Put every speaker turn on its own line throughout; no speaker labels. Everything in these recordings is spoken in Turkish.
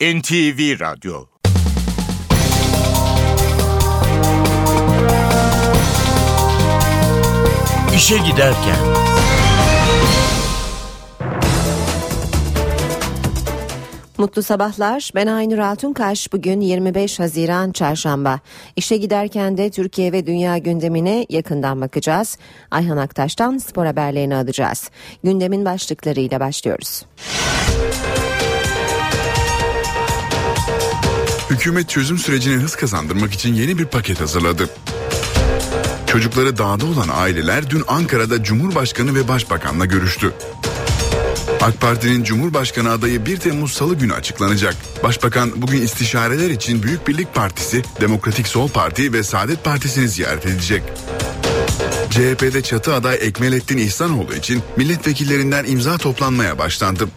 NTV Radyo İşe Giderken
Mutlu sabahlar. Ben Aynur Altunkaş. Bugün 25 Haziran Çarşamba. İşe giderken de Türkiye ve dünya gündemine yakından bakacağız. Ayhan Aktaş'tan spor haberlerini alacağız. Gündemin başlıklarıyla başlıyoruz.
Hükümet çözüm sürecine hız kazandırmak için yeni bir paket hazırladı. Çocukları dağda olan aileler dün Ankara'da Cumhurbaşkanı ve Başbakan'la görüştü. AK Parti'nin Cumhurbaşkanı adayı 1 Temmuz Salı günü açıklanacak. Başbakan bugün istişareler için Büyük Birlik Partisi, Demokratik Sol Parti ve Saadet Partisi'ni ziyaret edecek. CHP'de çatı aday Ekmelettin İhsanoğlu için milletvekillerinden imza toplanmaya başlandı.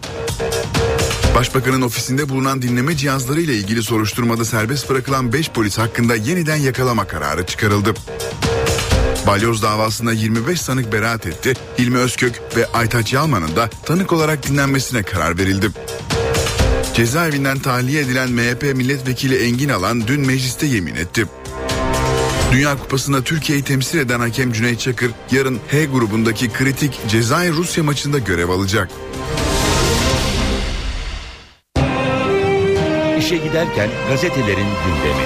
Başbakanın ofisinde bulunan dinleme cihazları ile ilgili soruşturmada serbest bırakılan 5 polis hakkında yeniden yakalama kararı çıkarıldı. Balyoz davasında 25 sanık beraat etti. Hilmi Özkök ve Aytaç Yalman'ın da tanık olarak dinlenmesine karar verildi. Cezaevinden tahliye edilen MHP milletvekili Engin Alan dün mecliste yemin etti. Dünya Kupası'nda Türkiye'yi temsil eden hakem Cüneyt Çakır yarın H grubundaki kritik Cezayir-Rusya maçında görev alacak.
İşe Giderken gazetelerin gündemi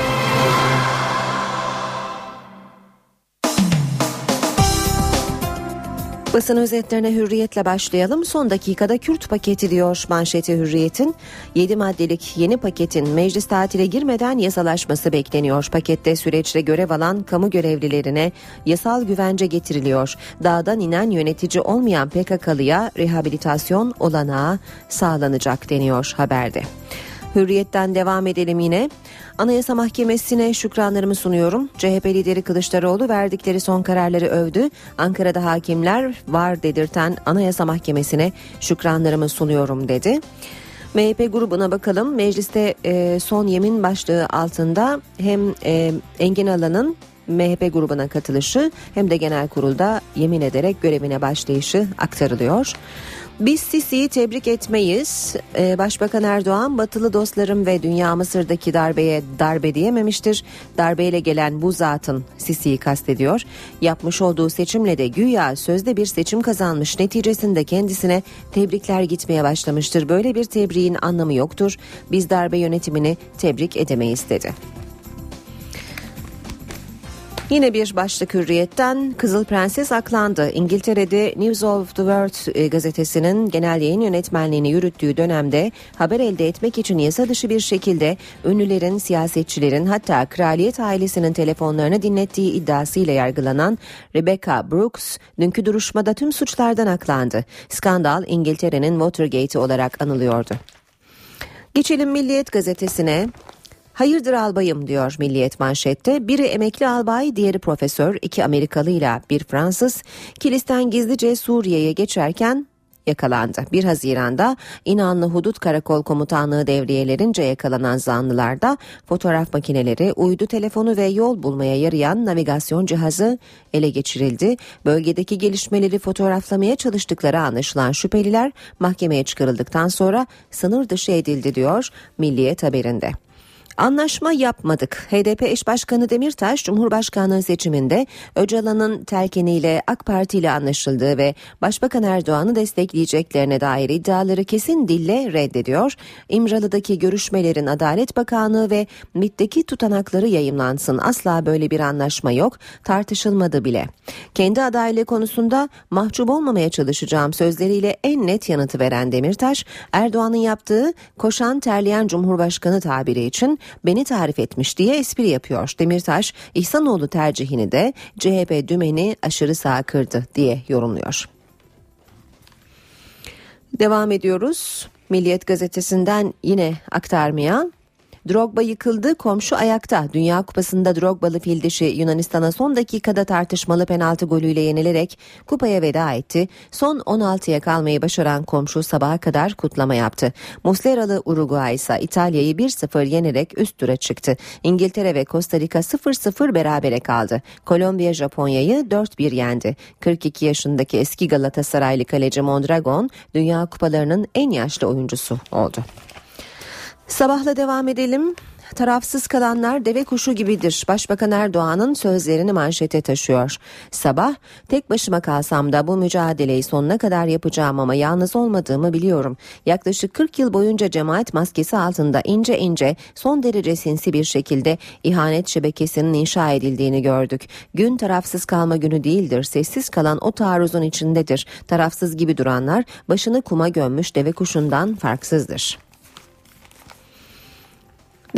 Basın özetlerine hürriyetle başlayalım. Son dakikada Kürt paketi diyor manşeti hürriyetin. 7 maddelik yeni paketin meclis tatile girmeden yasalaşması bekleniyor. Pakette süreçte görev alan kamu görevlilerine yasal güvence getiriliyor. Dağdan inen yönetici olmayan PKK'lıya rehabilitasyon olanağı sağlanacak deniyor haberde. Hürriyetten devam edelim yine. Anayasa Mahkemesi'ne şükranlarımı sunuyorum. CHP lideri Kılıçdaroğlu verdikleri son kararları övdü. Ankara'da hakimler var dedirten Anayasa Mahkemesi'ne şükranlarımı sunuyorum dedi. MHP grubuna bakalım. Mecliste e, son yemin başlığı altında hem e, Engin Alan'ın MHP grubuna katılışı hem de genel kurulda yemin ederek görevine başlayışı aktarılıyor. Biz Sisi'yi tebrik etmeyiz. Ee, Başbakan Erdoğan batılı dostlarım ve dünya Mısır'daki darbeye darbe diyememiştir. Darbeyle gelen bu zatın Sisi'yi kastediyor. Yapmış olduğu seçimle de güya sözde bir seçim kazanmış neticesinde kendisine tebrikler gitmeye başlamıştır. Böyle bir tebriğin anlamı yoktur. Biz darbe yönetimini tebrik edemeyiz dedi. Yine bir başlık hürriyetten Kızıl Prenses aklandı. İngiltere'de News of the World e, gazetesinin genel yayın yönetmenliğini yürüttüğü dönemde haber elde etmek için yasa dışı bir şekilde ünlülerin, siyasetçilerin hatta kraliyet ailesinin telefonlarını dinlettiği iddiasıyla yargılanan Rebecca Brooks dünkü duruşmada tüm suçlardan aklandı. Skandal İngiltere'nin Watergate olarak anılıyordu. Geçelim Milliyet gazetesine. Hayırdır albayım diyor Milliyet manşette. Biri emekli albay, diğeri profesör, iki Amerikalı ile bir Fransız kilisten gizlice Suriye'ye geçerken yakalandı. 1 Haziran'da İnanlı Hudut Karakol Komutanlığı devriyelerince yakalanan zanlılarda fotoğraf makineleri, uydu telefonu ve yol bulmaya yarayan navigasyon cihazı ele geçirildi. Bölgedeki gelişmeleri fotoğraflamaya çalıştıkları anlaşılan şüpheliler mahkemeye çıkarıldıktan sonra sınır dışı edildi diyor Milliyet haberinde. Anlaşma yapmadık. HDP eş başkanı Demirtaş Cumhurbaşkanlığı seçiminde Öcalan'ın telkiniyle AK Parti ile anlaşıldığı ve Başbakan Erdoğan'ı destekleyeceklerine dair iddiaları kesin dille reddediyor. İmralı'daki görüşmelerin Adalet Bakanlığı ve MİT'teki tutanakları yayımlansın. Asla böyle bir anlaşma yok. Tartışılmadı bile. Kendi adaylığı konusunda mahcup olmamaya çalışacağım sözleriyle en net yanıtı veren Demirtaş, Erdoğan'ın yaptığı koşan terleyen Cumhurbaşkanı tabiri için beni tarif etmiş diye espri yapıyor. Demirtaş İhsanoğlu tercihini de CHP dümeni aşırı sağ kırdı diye yorumluyor. Devam ediyoruz. Milliyet gazetesinden yine aktarmaya Drogba yıkıldı, komşu ayakta. Dünya Kupası'nda Drogba'lı fil dişi Yunanistan'a son dakikada tartışmalı penaltı golüyle yenilerek kupaya veda etti. Son 16'ya kalmayı başaran komşu sabaha kadar kutlama yaptı. Musleralı Uruguay ise İtalya'yı 1-0 yenerek üst tura çıktı. İngiltere ve Costa Rica 0-0 berabere kaldı. Kolombiya Japonya'yı 4-1 yendi. 42 yaşındaki eski Galatasaraylı kaleci Mondragon Dünya Kupalarının en yaşlı oyuncusu oldu. Sabahla devam edelim. Tarafsız kalanlar deve kuşu gibidir. Başbakan Erdoğan'ın sözlerini manşete taşıyor. Sabah, tek başıma kalsam da bu mücadeleyi sonuna kadar yapacağım ama yalnız olmadığımı biliyorum. Yaklaşık 40 yıl boyunca cemaat maskesi altında ince ince son derece sinsi bir şekilde ihanet şebekesinin inşa edildiğini gördük. Gün tarafsız kalma günü değildir. Sessiz kalan o taarruzun içindedir. Tarafsız gibi duranlar başını kuma gömmüş deve kuşundan farksızdır.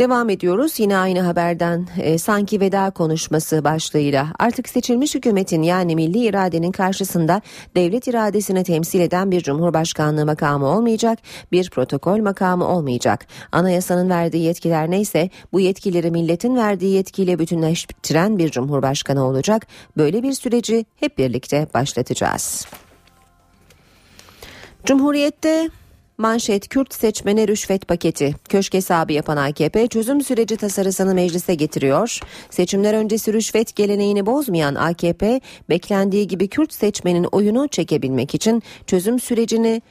Devam ediyoruz. Yine aynı haberden e, sanki veda konuşması başlığıyla. Artık seçilmiş hükümetin yani milli iradenin karşısında devlet iradesini temsil eden bir cumhurbaşkanlığı makamı olmayacak bir protokol makamı olmayacak. Anayasanın verdiği yetkiler neyse bu yetkileri milletin verdiği yetkiyle bütünleştiren bir cumhurbaşkanı olacak. Böyle bir süreci hep birlikte başlatacağız. Cumhuriyette Manşet Kürt seçmene rüşvet paketi. Köşk hesabı yapan AKP çözüm süreci tasarısını meclise getiriyor. Seçimler öncesi rüşvet geleneğini bozmayan AKP beklendiği gibi Kürt seçmenin oyunu çekebilmek için çözüm sürecini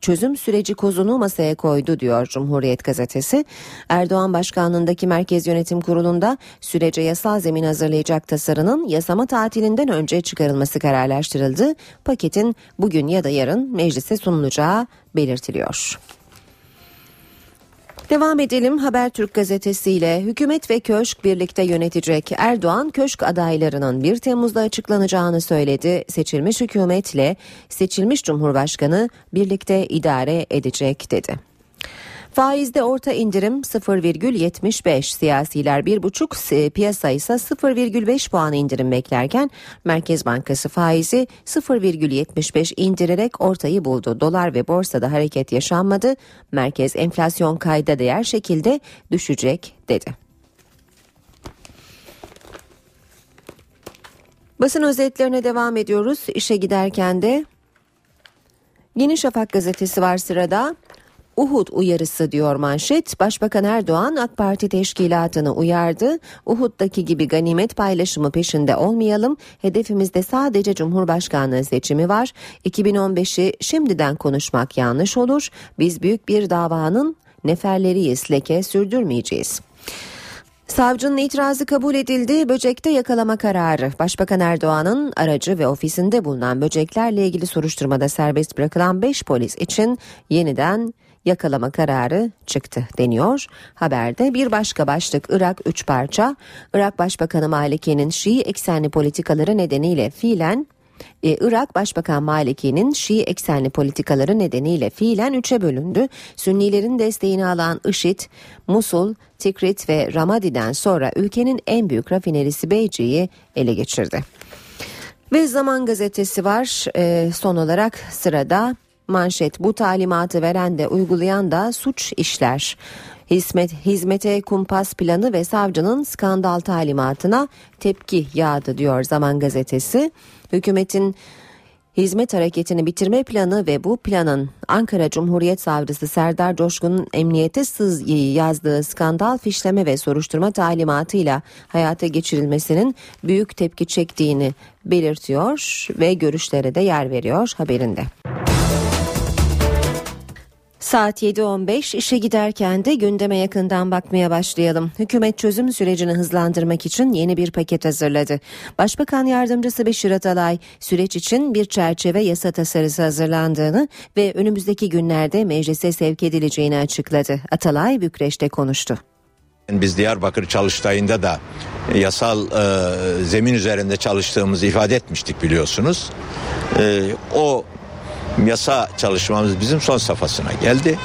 çözüm süreci kozunu masaya koydu diyor Cumhuriyet gazetesi. Erdoğan başkanlığındaki Merkez Yönetim Kurulu'nda sürece yasal zemin hazırlayacak tasarının yasama tatilinden önce çıkarılması kararlaştırıldı. Paketin bugün ya da yarın meclise sunulacağı belirtiliyor. Devam edelim Habertürk gazetesiyle hükümet ve köşk birlikte yönetecek. Erdoğan köşk adaylarının 1 Temmuz'da açıklanacağını söyledi. Seçilmiş hükümetle seçilmiş cumhurbaşkanı birlikte idare edecek dedi. Faizde orta indirim 0,75 siyasiler 1,5 piyasa ise 0,5 puan indirim beklerken Merkez Bankası faizi 0,75 indirerek ortayı buldu. Dolar ve borsada hareket yaşanmadı. Merkez enflasyon kayda değer şekilde düşecek dedi. Basın özetlerine devam ediyoruz. İşe giderken de Yeni Şafak gazetesi var sırada. Uhud uyarısı diyor manşet. Başbakan Erdoğan AK Parti teşkilatını uyardı. Uhud'daki gibi ganimet paylaşımı peşinde olmayalım. Hedefimizde sadece Cumhurbaşkanlığı seçimi var. 2015'i şimdiden konuşmak yanlış olur. Biz büyük bir davanın neferleriyiz. Leke sürdürmeyeceğiz. Savcının itirazı kabul edildi. Böcekte yakalama kararı. Başbakan Erdoğan'ın aracı ve ofisinde bulunan böceklerle ilgili soruşturmada serbest bırakılan 5 polis için yeniden yakalama kararı çıktı deniyor. Haberde bir başka başlık Irak 3 parça. Irak Başbakanı Maliki'nin Şii eksenli politikaları nedeniyle fiilen ee, Irak Başbakan Maliki'nin Şii eksenli politikaları nedeniyle fiilen üçe bölündü. Sünnilerin desteğini alan IŞİD, Musul, Tikrit ve Ramadi'den sonra ülkenin en büyük rafinerisi Beyci'yi ele geçirdi. Ve Zaman Gazetesi var. Ee, son olarak sırada manşet bu talimatı veren de uygulayan da suç işler. Hizmet, hizmete kumpas planı ve savcının skandal talimatına tepki yağdı diyor Zaman Gazetesi. Hükümetin hizmet hareketini bitirme planı ve bu planın Ankara Cumhuriyet Savcısı Serdar Coşkun'un emniyete sız yazdığı skandal fişleme ve soruşturma talimatıyla hayata geçirilmesinin büyük tepki çektiğini belirtiyor ve görüşlere de yer veriyor haberinde. Saat 7.15 işe giderken de gündeme yakından bakmaya başlayalım. Hükümet çözüm sürecini hızlandırmak için yeni bir paket hazırladı. Başbakan Yardımcısı Beşir Atalay süreç için bir çerçeve yasa tasarısı hazırlandığını ve önümüzdeki günlerde meclise sevk edileceğini açıkladı. Atalay Bükreş'te konuştu.
Biz Diyarbakır çalıştayında da yasal e, zemin üzerinde çalıştığımızı ifade etmiştik biliyorsunuz. E, o yasa çalışmamız bizim son safhasına geldi.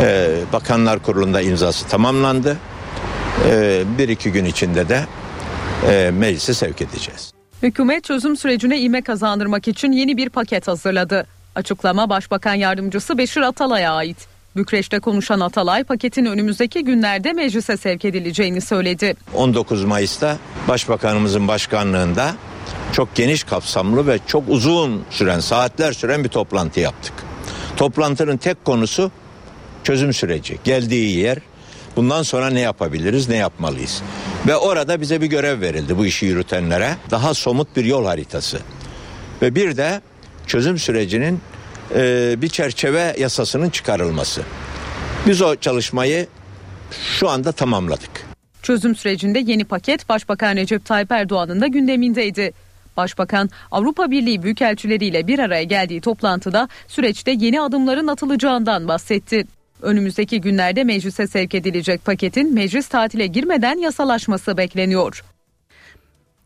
Ee, Bakanlar Kurulu'nda imzası tamamlandı. Ee, bir iki gün içinde de e, meclise sevk edeceğiz.
Hükümet çözüm sürecine ivme kazandırmak için yeni bir paket hazırladı. Açıklama Başbakan Yardımcısı Beşir Atalay'a ait. Bükreş'te konuşan Atalay paketin önümüzdeki günlerde meclise sevk edileceğini söyledi.
19 Mayıs'ta Başbakanımızın başkanlığında çok geniş kapsamlı ve çok uzun süren saatler süren bir toplantı yaptık. Toplantının tek konusu çözüm süreci. Geldiği yer bundan sonra ne yapabiliriz ne yapmalıyız. Ve orada bize bir görev verildi bu işi yürütenlere. Daha somut bir yol haritası. Ve bir de çözüm sürecinin e, bir çerçeve yasasının çıkarılması. Biz o çalışmayı şu anda tamamladık.
Çözüm sürecinde yeni paket Başbakan Recep Tayyip Erdoğan'ın da gündemindeydi. Başbakan Avrupa Birliği büyükelçileriyle bir araya geldiği toplantıda süreçte yeni adımların atılacağından bahsetti. Önümüzdeki günlerde meclise sevk edilecek paketin meclis tatile girmeden yasalaşması bekleniyor.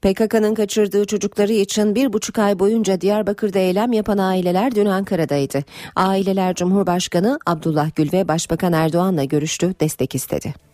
PKK'nın kaçırdığı çocukları için bir buçuk ay boyunca Diyarbakır'da eylem yapan aileler dün Ankara'daydı. Aileler Cumhurbaşkanı Abdullah Gül ve Başbakan Erdoğan'la görüştü, destek istedi.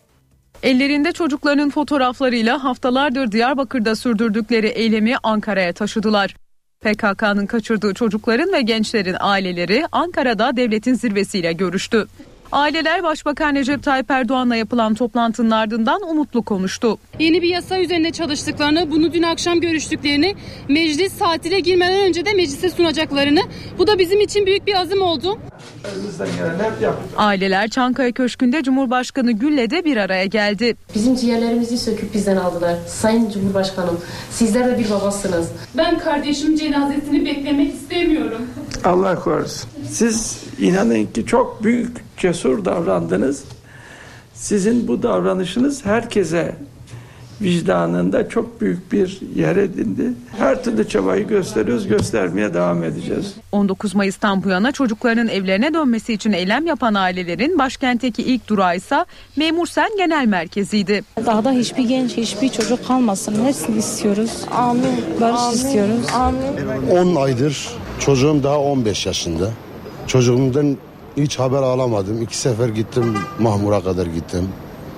Ellerinde çocuklarının fotoğraflarıyla haftalardır Diyarbakır'da sürdürdükleri eylemi Ankara'ya taşıdılar. PKK'nın kaçırdığı çocukların ve gençlerin aileleri Ankara'da devletin zirvesiyle görüştü. Aileler Başbakan Recep Tayyip Erdoğan'la yapılan toplantının ardından umutlu konuştu.
Yeni bir yasa üzerinde çalıştıklarını, bunu dün akşam görüştüklerini, meclis tatile girmeden önce de meclise sunacaklarını, bu da bizim için büyük bir azim oldu.
Aileler Çankaya Köşkü'nde Cumhurbaşkanı Gül'le de bir araya geldi.
Bizim ciğerlerimizi söküp bizden aldılar. Sayın Cumhurbaşkanım, sizler de bir babasınız.
Ben kardeşimin cenazesini beklemek istemiyorum.
Allah korusun. Siz inanın ki çok büyük cesur davrandınız. Sizin bu davranışınız herkese vicdanında çok büyük bir yer edindi. Her türlü çabayı gösteriyoruz, göstermeye devam edeceğiz.
19 Mayıs'tan bu yana çocuklarının evlerine dönmesi için eylem yapan ailelerin başkentteki ilk durağı ise Memursen Genel Merkezi'ydi.
Daha da hiçbir genç, hiçbir çocuk kalmasın. Hepsini istiyoruz. Amin. Barış istiyoruz. Amin.
10 aydır çocuğum daha 15 yaşında. Çocuğumdan hiç haber alamadım. İki sefer gittim Mahmur'a kadar gittim.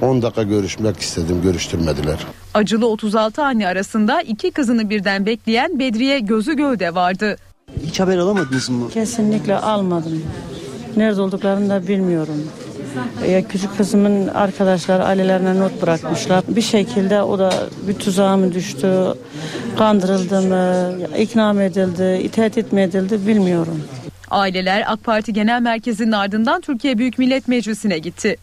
10 dakika görüşmek istedim görüştürmediler.
Acılı 36 anne arasında iki kızını birden bekleyen Bedriye Gözü Gövde vardı.
Hiç haber alamadınız mı?
Kesinlikle almadım. Nerede olduklarını da bilmiyorum. Ya küçük kızımın arkadaşları ailelerine not bırakmışlar. Bir şekilde o da bir tuzağa mı düştü, kandırıldı mı, ikna mı edildi, itaat mi edildi bilmiyorum.
Aileler AK Parti Genel Merkezi'nin ardından Türkiye Büyük Millet Meclisi'ne gitti.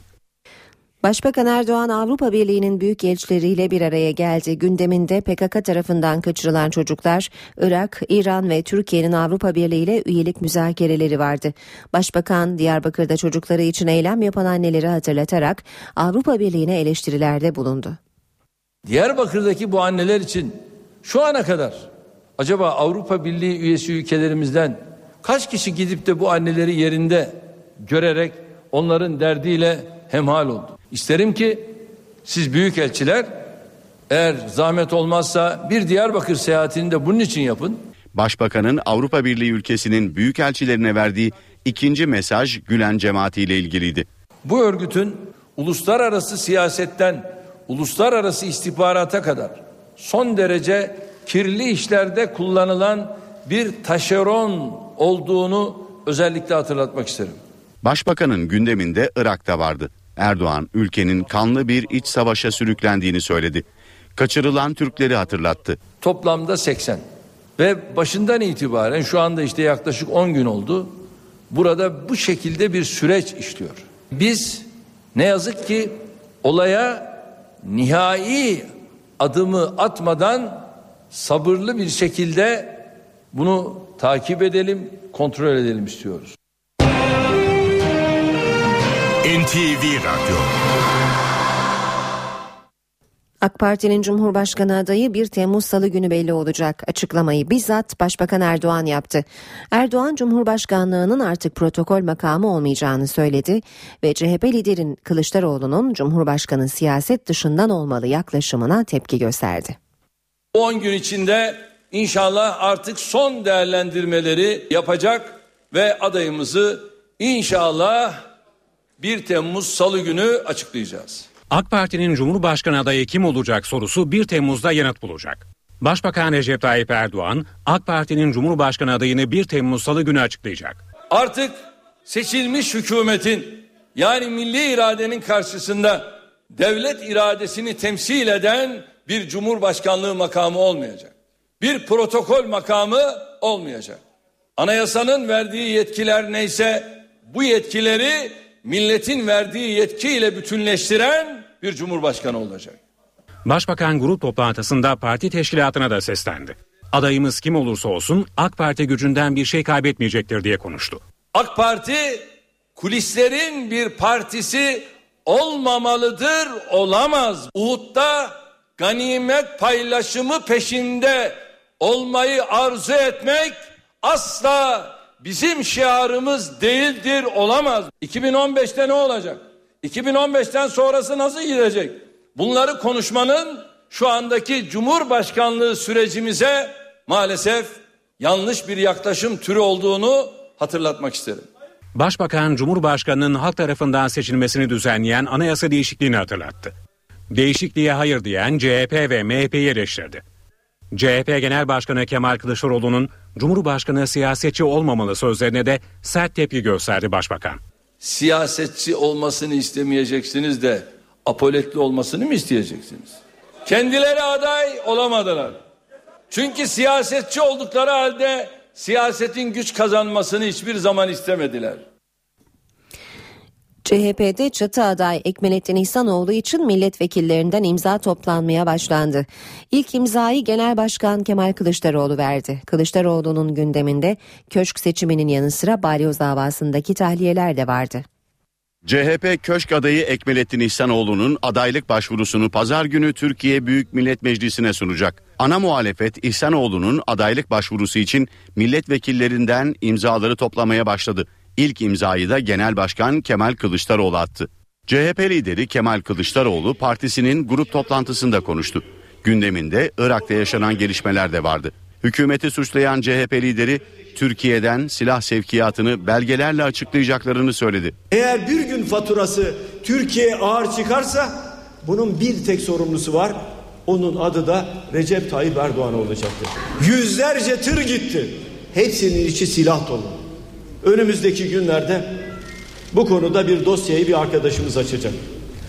Başbakan Erdoğan Avrupa Birliği'nin büyük elçileriyle bir araya geldi. Gündeminde PKK tarafından kaçırılan çocuklar, Irak, İran ve Türkiye'nin Avrupa Birliği ile üyelik müzakereleri vardı. Başbakan Diyarbakır'da çocukları için eylem yapan anneleri hatırlatarak Avrupa Birliği'ne eleştirilerde bulundu.
Diyarbakır'daki bu anneler için şu ana kadar acaba Avrupa Birliği üyesi ülkelerimizden kaç kişi gidip de bu anneleri yerinde görerek onların derdiyle hemhal oldu? İsterim ki siz büyük elçiler eğer zahmet olmazsa bir Diyarbakır seyahatini de bunun için yapın.
Başbakanın Avrupa Birliği ülkesinin büyükelçilerine verdiği ikinci mesaj Gülen cemaati ile ilgiliydi.
Bu örgütün uluslararası siyasetten uluslararası istihbarata kadar son derece kirli işlerde kullanılan bir taşeron olduğunu özellikle hatırlatmak isterim.
Başbakanın gündeminde Irak'ta vardı. Erdoğan ülkenin kanlı bir iç savaşa sürüklendiğini söyledi. Kaçırılan Türkleri hatırlattı.
Toplamda 80 ve başından itibaren şu anda işte yaklaşık 10 gün oldu. Burada bu şekilde bir süreç işliyor. Biz ne yazık ki olaya nihai adımı atmadan sabırlı bir şekilde bunu takip edelim, kontrol edelim istiyoruz.
NTV Radyo
AK Parti'nin Cumhurbaşkanı adayı 1 Temmuz Salı günü belli olacak. Açıklamayı bizzat Başbakan Erdoğan yaptı. Erdoğan Cumhurbaşkanlığının artık protokol makamı olmayacağını söyledi ve CHP liderin Kılıçdaroğlu'nun Cumhurbaşkanı siyaset dışından olmalı yaklaşımına tepki gösterdi.
10 gün içinde inşallah artık son değerlendirmeleri yapacak ve adayımızı inşallah 1 Temmuz Salı günü açıklayacağız.
AK Parti'nin Cumhurbaşkanı adayı kim olacak sorusu 1 Temmuz'da yanıt bulacak. Başbakan Recep Tayyip Erdoğan, AK Parti'nin Cumhurbaşkanı adayını 1 Temmuz Salı günü açıklayacak.
Artık seçilmiş hükümetin yani milli iradenin karşısında devlet iradesini temsil eden bir cumhurbaşkanlığı makamı olmayacak. Bir protokol makamı olmayacak. Anayasanın verdiği yetkiler neyse bu yetkileri milletin verdiği yetkiyle bütünleştiren bir cumhurbaşkanı olacak.
Başbakan grup toplantısında parti teşkilatına da seslendi. Adayımız kim olursa olsun AK Parti gücünden bir şey kaybetmeyecektir diye konuştu.
AK Parti kulislerin bir partisi olmamalıdır, olamaz. Uhud'da ganimet paylaşımı peşinde olmayı arzu etmek asla bizim şiarımız değildir, olamaz. 2015'te ne olacak? 2015'ten sonrası nasıl gidecek? Bunları konuşmanın şu andaki Cumhurbaşkanlığı sürecimize maalesef yanlış bir yaklaşım türü olduğunu hatırlatmak isterim.
Başbakan Cumhurbaşkanı'nın halk tarafından seçilmesini düzenleyen anayasa değişikliğini hatırlattı. Değişikliğe hayır diyen CHP ve MHP'yi eleştirdi. CHP Genel Başkanı Kemal Kılıçdaroğlu'nun Cumhurbaşkanı siyasetçi olmamalı sözlerine de sert tepki gösterdi Başbakan.
Siyasetçi olmasını istemeyeceksiniz de apoletli olmasını mı isteyeceksiniz? Kendileri aday olamadılar. Çünkü siyasetçi oldukları halde siyasetin güç kazanmasını hiçbir zaman istemediler.
CHP'de çatı aday Ekmelettin İhsanoğlu için milletvekillerinden imza toplanmaya başlandı. İlk imzayı Genel Başkan Kemal Kılıçdaroğlu verdi. Kılıçdaroğlu'nun gündeminde köşk seçiminin yanı sıra balyoz davasındaki tahliyeler de vardı.
CHP köşk adayı Ekmelettin İhsanoğlu'nun adaylık başvurusunu pazar günü Türkiye Büyük Millet Meclisi'ne sunacak. Ana muhalefet İhsanoğlu'nun adaylık başvurusu için milletvekillerinden imzaları toplamaya başladı. İlk imzayı da Genel Başkan Kemal Kılıçdaroğlu attı. CHP lideri Kemal Kılıçdaroğlu partisinin grup toplantısında konuştu. Gündeminde Irak'ta yaşanan gelişmeler de vardı. Hükümeti suçlayan CHP lideri Türkiye'den silah sevkiyatını belgelerle açıklayacaklarını söyledi.
Eğer bir gün faturası Türkiye'ye ağır çıkarsa bunun bir tek sorumlusu var. Onun adı da Recep Tayyip Erdoğan olacaktır. Yüzlerce tır gitti. Hepsinin içi silah dolu. Önümüzdeki günlerde bu konuda bir dosyayı bir arkadaşımız açacak.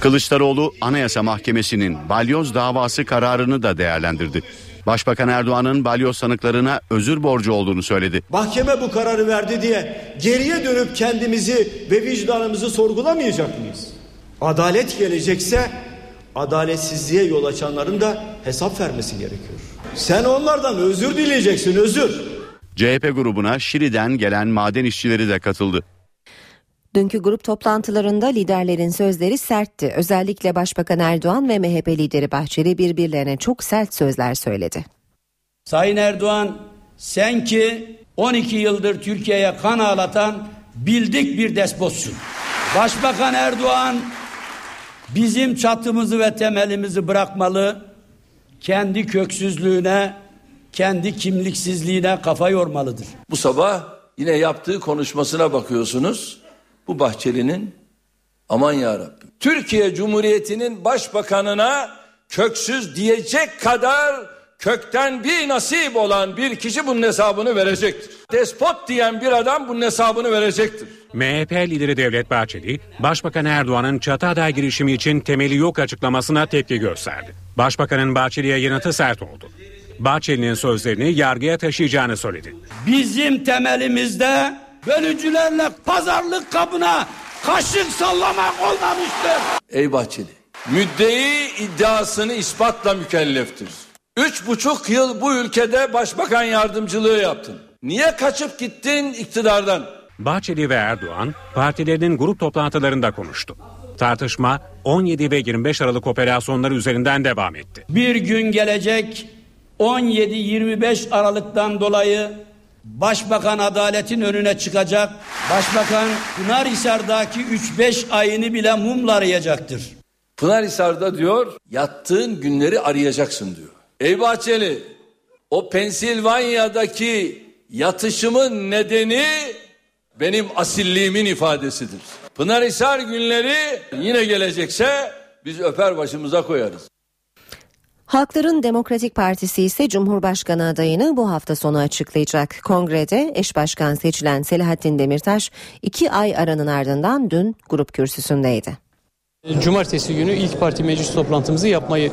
Kılıçdaroğlu Anayasa Mahkemesi'nin balyoz davası kararını da değerlendirdi. Başbakan Erdoğan'ın balyoz sanıklarına özür borcu olduğunu söyledi.
Mahkeme bu kararı verdi diye geriye dönüp kendimizi ve vicdanımızı sorgulamayacak mıyız? Adalet gelecekse adaletsizliğe yol açanların da hesap vermesi gerekiyor. Sen onlardan özür dileyeceksin özür.
CHP grubuna Şili'den gelen maden işçileri de katıldı.
Dünkü grup toplantılarında liderlerin sözleri sertti. Özellikle Başbakan Erdoğan ve MHP lideri Bahçeli birbirlerine çok sert sözler söyledi.
Sayın Erdoğan sen ki 12 yıldır Türkiye'ye kan ağlatan bildik bir despotsun. Başbakan Erdoğan bizim çatımızı ve temelimizi bırakmalı, kendi köksüzlüğüne, kendi kimliksizliğine kafa yormalıdır.
Bu sabah yine yaptığı konuşmasına bakıyorsunuz. Bu Bahçeli'nin aman ya Rabbi. Türkiye Cumhuriyeti'nin başbakanına köksüz diyecek kadar kökten bir nasip olan bir kişi bunun hesabını verecektir. Despot diyen bir adam bunun hesabını verecektir.
MHP lideri Devlet Bahçeli, Başbakan Erdoğan'ın çatı aday girişimi için temeli yok açıklamasına tepki gösterdi. Başbakanın Bahçeli'ye yanıtı sert oldu. Bahçeli'nin sözlerini yargıya taşıyacağını söyledi.
Bizim temelimizde bölücülerle pazarlık kabına kaşık sallamak olmamıştır.
Ey Bahçeli, müddei iddiasını ispatla mükelleftir. Üç buçuk yıl bu ülkede başbakan yardımcılığı yaptın. Niye kaçıp gittin iktidardan?
Bahçeli ve Erdoğan partilerinin grup toplantılarında konuştu. Tartışma 17 ve 25 Aralık operasyonları üzerinden devam etti.
Bir gün gelecek 17-25 Aralık'tan dolayı Başbakan adaletin önüne çıkacak. Başbakan Pınarhisar'daki 3-5 ayını bile mumla arayacaktır.
Pınarhisar'da diyor yattığın günleri arayacaksın diyor. Ey Bahçeli o Pensilvanya'daki yatışımın nedeni benim asilliğimin ifadesidir. Pınarhisar günleri yine gelecekse biz öper başımıza koyarız.
Halkların Demokratik Partisi ise Cumhurbaşkanı adayını bu hafta sonu açıklayacak. Kongrede eş başkan seçilen Selahattin Demirtaş iki ay aranın ardından dün grup kürsüsündeydi.
Cumartesi günü ilk parti meclis toplantımızı yapmayı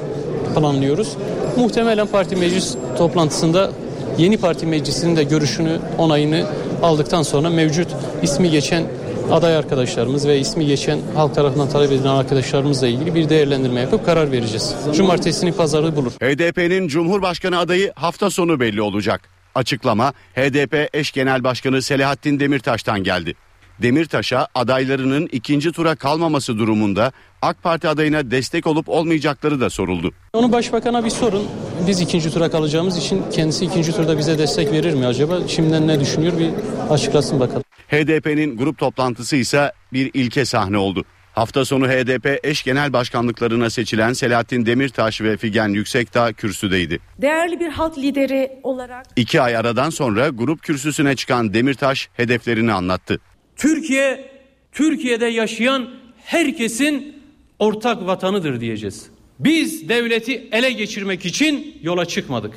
planlıyoruz. Muhtemelen parti meclis toplantısında yeni parti meclisinin de görüşünü, onayını aldıktan sonra mevcut ismi geçen aday arkadaşlarımız ve ismi geçen halk tarafından talep edilen arkadaşlarımızla ilgili bir değerlendirme yapıp karar vereceğiz. Cumartesini pazarı bulur.
HDP'nin Cumhurbaşkanı adayı hafta sonu belli olacak. Açıklama HDP eş genel başkanı Selahattin Demirtaş'tan geldi. Demirtaş'a adaylarının ikinci tura kalmaması durumunda AK Parti adayına destek olup olmayacakları da soruldu.
Onu başbakana bir sorun. Biz ikinci tura kalacağımız için kendisi ikinci turda bize destek verir mi acaba? Şimdiden ne düşünüyor bir açıklasın bakalım.
HDP'nin grup toplantısı ise bir ilke sahne oldu. Hafta sonu HDP eş genel başkanlıklarına seçilen Selahattin Demirtaş ve Figen Yüksekdağ kürsüdeydi.
Değerli bir halk lideri olarak
İki ay aradan sonra grup kürsüsüne çıkan Demirtaş hedeflerini anlattı.
Türkiye, Türkiye'de yaşayan herkesin ortak vatanıdır diyeceğiz. Biz devleti ele geçirmek için yola çıkmadık.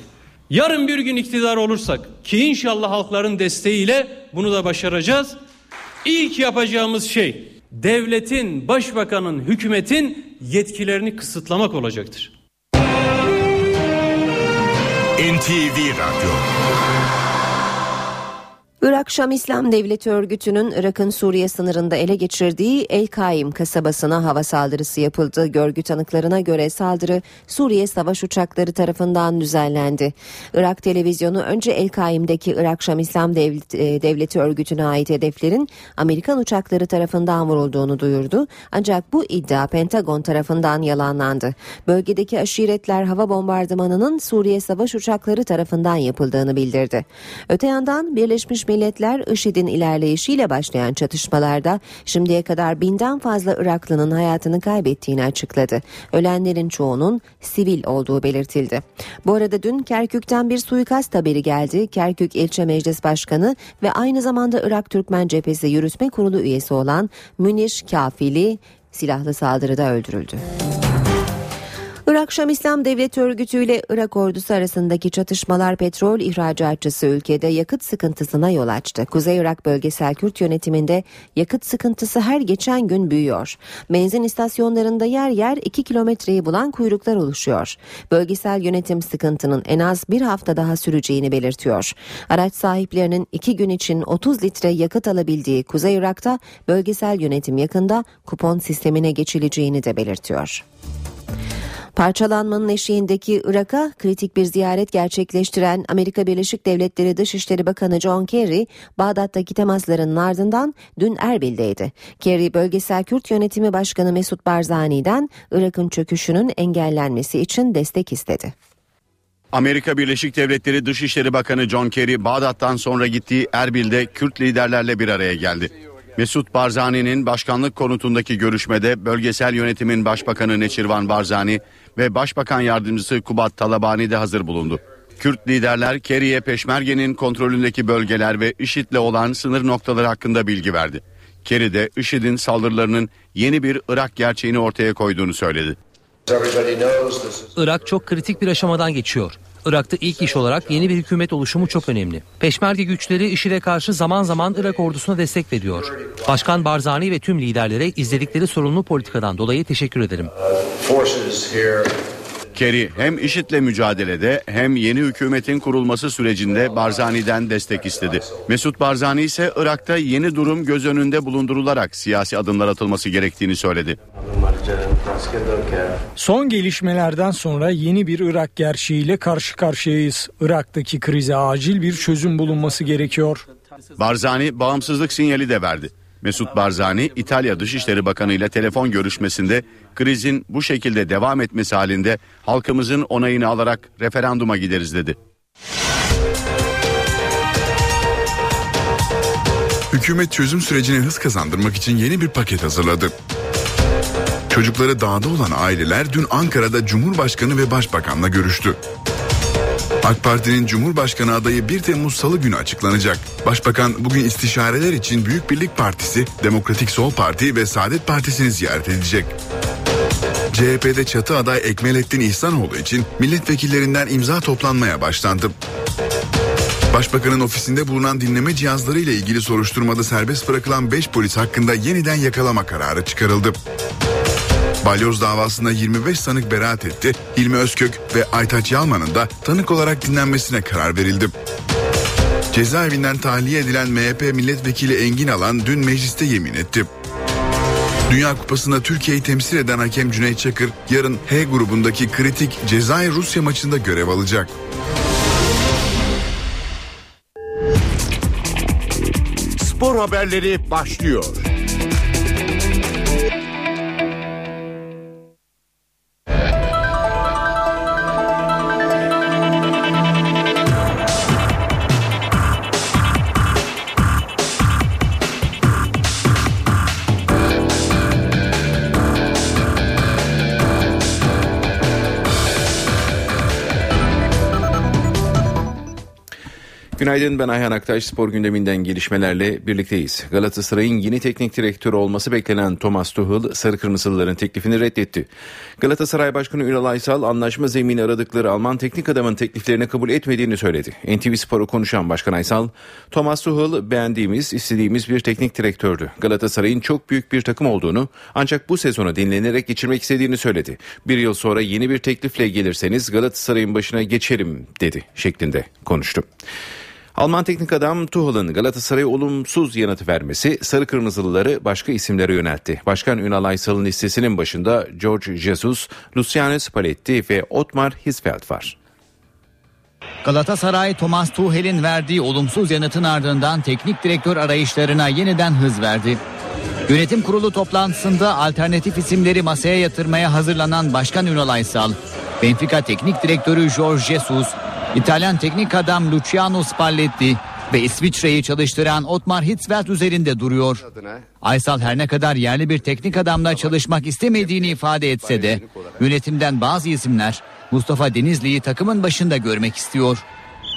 Yarın bir gün iktidar olursak ki inşallah halkların desteğiyle bunu da başaracağız. İlk yapacağımız şey devletin, başbakanın, hükümetin yetkilerini kısıtlamak olacaktır.
NTV Radyo
Irak Şam İslam Devleti örgütünün Irak'ın Suriye sınırında ele geçirdiği El Kaim kasabasına hava saldırısı yapıldı. Görgü tanıklarına göre saldırı Suriye savaş uçakları tarafından düzenlendi. Irak televizyonu önce El Kaim'deki Irak Şam İslam Devleti, Devleti örgütüne ait hedeflerin Amerikan uçakları tarafından vurulduğunu duyurdu. Ancak bu iddia Pentagon tarafından yalanlandı. Bölgedeki aşiretler hava bombardımanının Suriye savaş uçakları tarafından yapıldığını bildirdi. Öte yandan Birleşmiş Milletler IŞİD'in ilerleyişiyle başlayan çatışmalarda şimdiye kadar binden fazla Iraklının hayatını kaybettiğini açıkladı. Ölenlerin çoğunun sivil olduğu belirtildi. Bu arada dün Kerkük'ten bir suikast haberi geldi. Kerkük İlçe Meclis Başkanı ve aynı zamanda Irak Türkmen Cephesi Yürütme Kurulu üyesi olan Münir Kafili silahlı saldırıda öldürüldü. Irak Şam İslam Devleti Örgütü ile Irak ordusu arasındaki çatışmalar petrol ihracatçısı ülkede yakıt sıkıntısına yol açtı. Kuzey Irak Bölgesel Kürt yönetiminde yakıt sıkıntısı her geçen gün büyüyor. Benzin istasyonlarında yer yer 2 kilometreyi bulan kuyruklar oluşuyor. Bölgesel yönetim sıkıntının en az bir hafta daha süreceğini belirtiyor. Araç sahiplerinin 2 gün için 30 litre yakıt alabildiği Kuzey Irak'ta bölgesel yönetim yakında kupon sistemine geçileceğini de belirtiyor. Parçalanmanın eşiğindeki Irak'a kritik bir ziyaret gerçekleştiren Amerika Birleşik Devletleri Dışişleri Bakanı John Kerry, Bağdat'taki temaslarının ardından dün Erbil'deydi. Kerry, Bölgesel Kürt Yönetimi Başkanı Mesut Barzani'den Irak'ın çöküşünün engellenmesi için destek istedi.
Amerika Birleşik Devletleri Dışişleri Bakanı John Kerry, Bağdat'tan sonra gittiği Erbil'de Kürt liderlerle bir araya geldi. Mesut Barzani'nin başkanlık konutundaki görüşmede bölgesel yönetimin başbakanı Neçirvan Barzani ve başbakan yardımcısı Kubat Talabani de hazır bulundu. Kürt liderler Kerry'e Peşmerge'nin kontrolündeki bölgeler ve IŞİD'le olan sınır noktaları hakkında bilgi verdi. Kerry de IŞİD'in saldırılarının yeni bir Irak gerçeğini ortaya koyduğunu söyledi.
Irak çok kritik bir aşamadan geçiyor. Irak'ta ilk iş olarak yeni bir hükümet oluşumu çok önemli. Peşmerge güçleri IŞİD'e karşı zaman zaman Irak ordusuna destek veriyor. Başkan Barzani ve tüm liderlere izledikleri sorumlu politikadan dolayı teşekkür ederim.
Kerry hem IŞİD'le mücadelede hem yeni hükümetin kurulması sürecinde Barzani'den destek istedi. Mesut Barzani ise Irak'ta yeni durum göz önünde bulundurularak siyasi adımlar atılması gerektiğini söyledi.
Son gelişmelerden sonra yeni bir Irak gerçeğiyle karşı karşıyayız. Irak'taki krize acil bir çözüm bulunması gerekiyor.
Barzani bağımsızlık sinyali de verdi. Mesut Barzani İtalya Dışişleri Bakanı ile telefon görüşmesinde krizin bu şekilde devam etmesi halinde halkımızın onayını alarak referanduma gideriz dedi.
Hükümet çözüm sürecine hız kazandırmak için yeni bir paket hazırladı. Çocukları dağda olan aileler dün Ankara'da Cumhurbaşkanı ve Başbakan'la görüştü. AK Parti'nin Cumhurbaşkanı adayı 1 Temmuz Salı günü açıklanacak. Başbakan bugün istişareler için Büyük Birlik Partisi, Demokratik Sol Parti ve Saadet Partisi'ni ziyaret edecek. CHP'de çatı aday Ekmelettin İhsanoğlu için milletvekillerinden imza toplanmaya başlandı. Başbakanın ofisinde bulunan dinleme cihazları ile ilgili soruşturmada serbest bırakılan 5 polis hakkında yeniden yakalama kararı çıkarıldı. Balyoz davasında 25 sanık beraat etti. Hilmi Özkök ve Aytaç Yalman'ın da tanık olarak dinlenmesine karar verildi. Cezaevinden tahliye edilen MHP milletvekili Engin Alan dün mecliste yemin etti. Dünya Kupası'nda Türkiye'yi temsil eden hakem Cüneyt Çakır yarın H grubundaki kritik Cezayir-Rusya maçında görev alacak.
spor haberleri başlıyor.
Günaydın ben Ayhan Aktaş spor gündeminden gelişmelerle birlikteyiz. Galatasaray'ın yeni teknik direktörü olması beklenen Thomas Tuchel sarı kırmızılıların teklifini reddetti. Galatasaray Başkanı Ünal Aysal anlaşma zemini aradıkları Alman teknik adamın tekliflerini kabul etmediğini söyledi. NTV Spor'u konuşan Başkan Aysal, Thomas Tuchel beğendiğimiz, istediğimiz bir teknik direktördü. Galatasaray'ın çok büyük bir takım olduğunu ancak bu sezonu dinlenerek geçirmek istediğini söyledi. Bir yıl sonra yeni bir teklifle gelirseniz Galatasaray'ın başına geçerim dedi şeklinde konuştu. Alman teknik adam Tuchel'ın Galatasaray'a olumsuz yanıt vermesi sarı kırmızılıları başka isimlere yöneltti. Başkan Ünal Aysal'ın listesinin başında George Jesus, Luciano Spalletti ve Otmar Hitzfeld var.
Galatasaray Thomas Tuchel'in verdiği olumsuz yanıtın ardından teknik direktör arayışlarına yeniden hız verdi. Yönetim kurulu toplantısında alternatif isimleri masaya yatırmaya hazırlanan Başkan Ünal Aysal, Benfica teknik direktörü George Jesus, İtalyan teknik adam Luciano Spalletti ve İsviçre'yi çalıştıran Otmar Hitzfeld üzerinde duruyor. Aysal her ne kadar yerli bir teknik adamla çalışmak istemediğini ifade etse de yönetimden bazı isimler Mustafa Denizli'yi takımın başında görmek istiyor.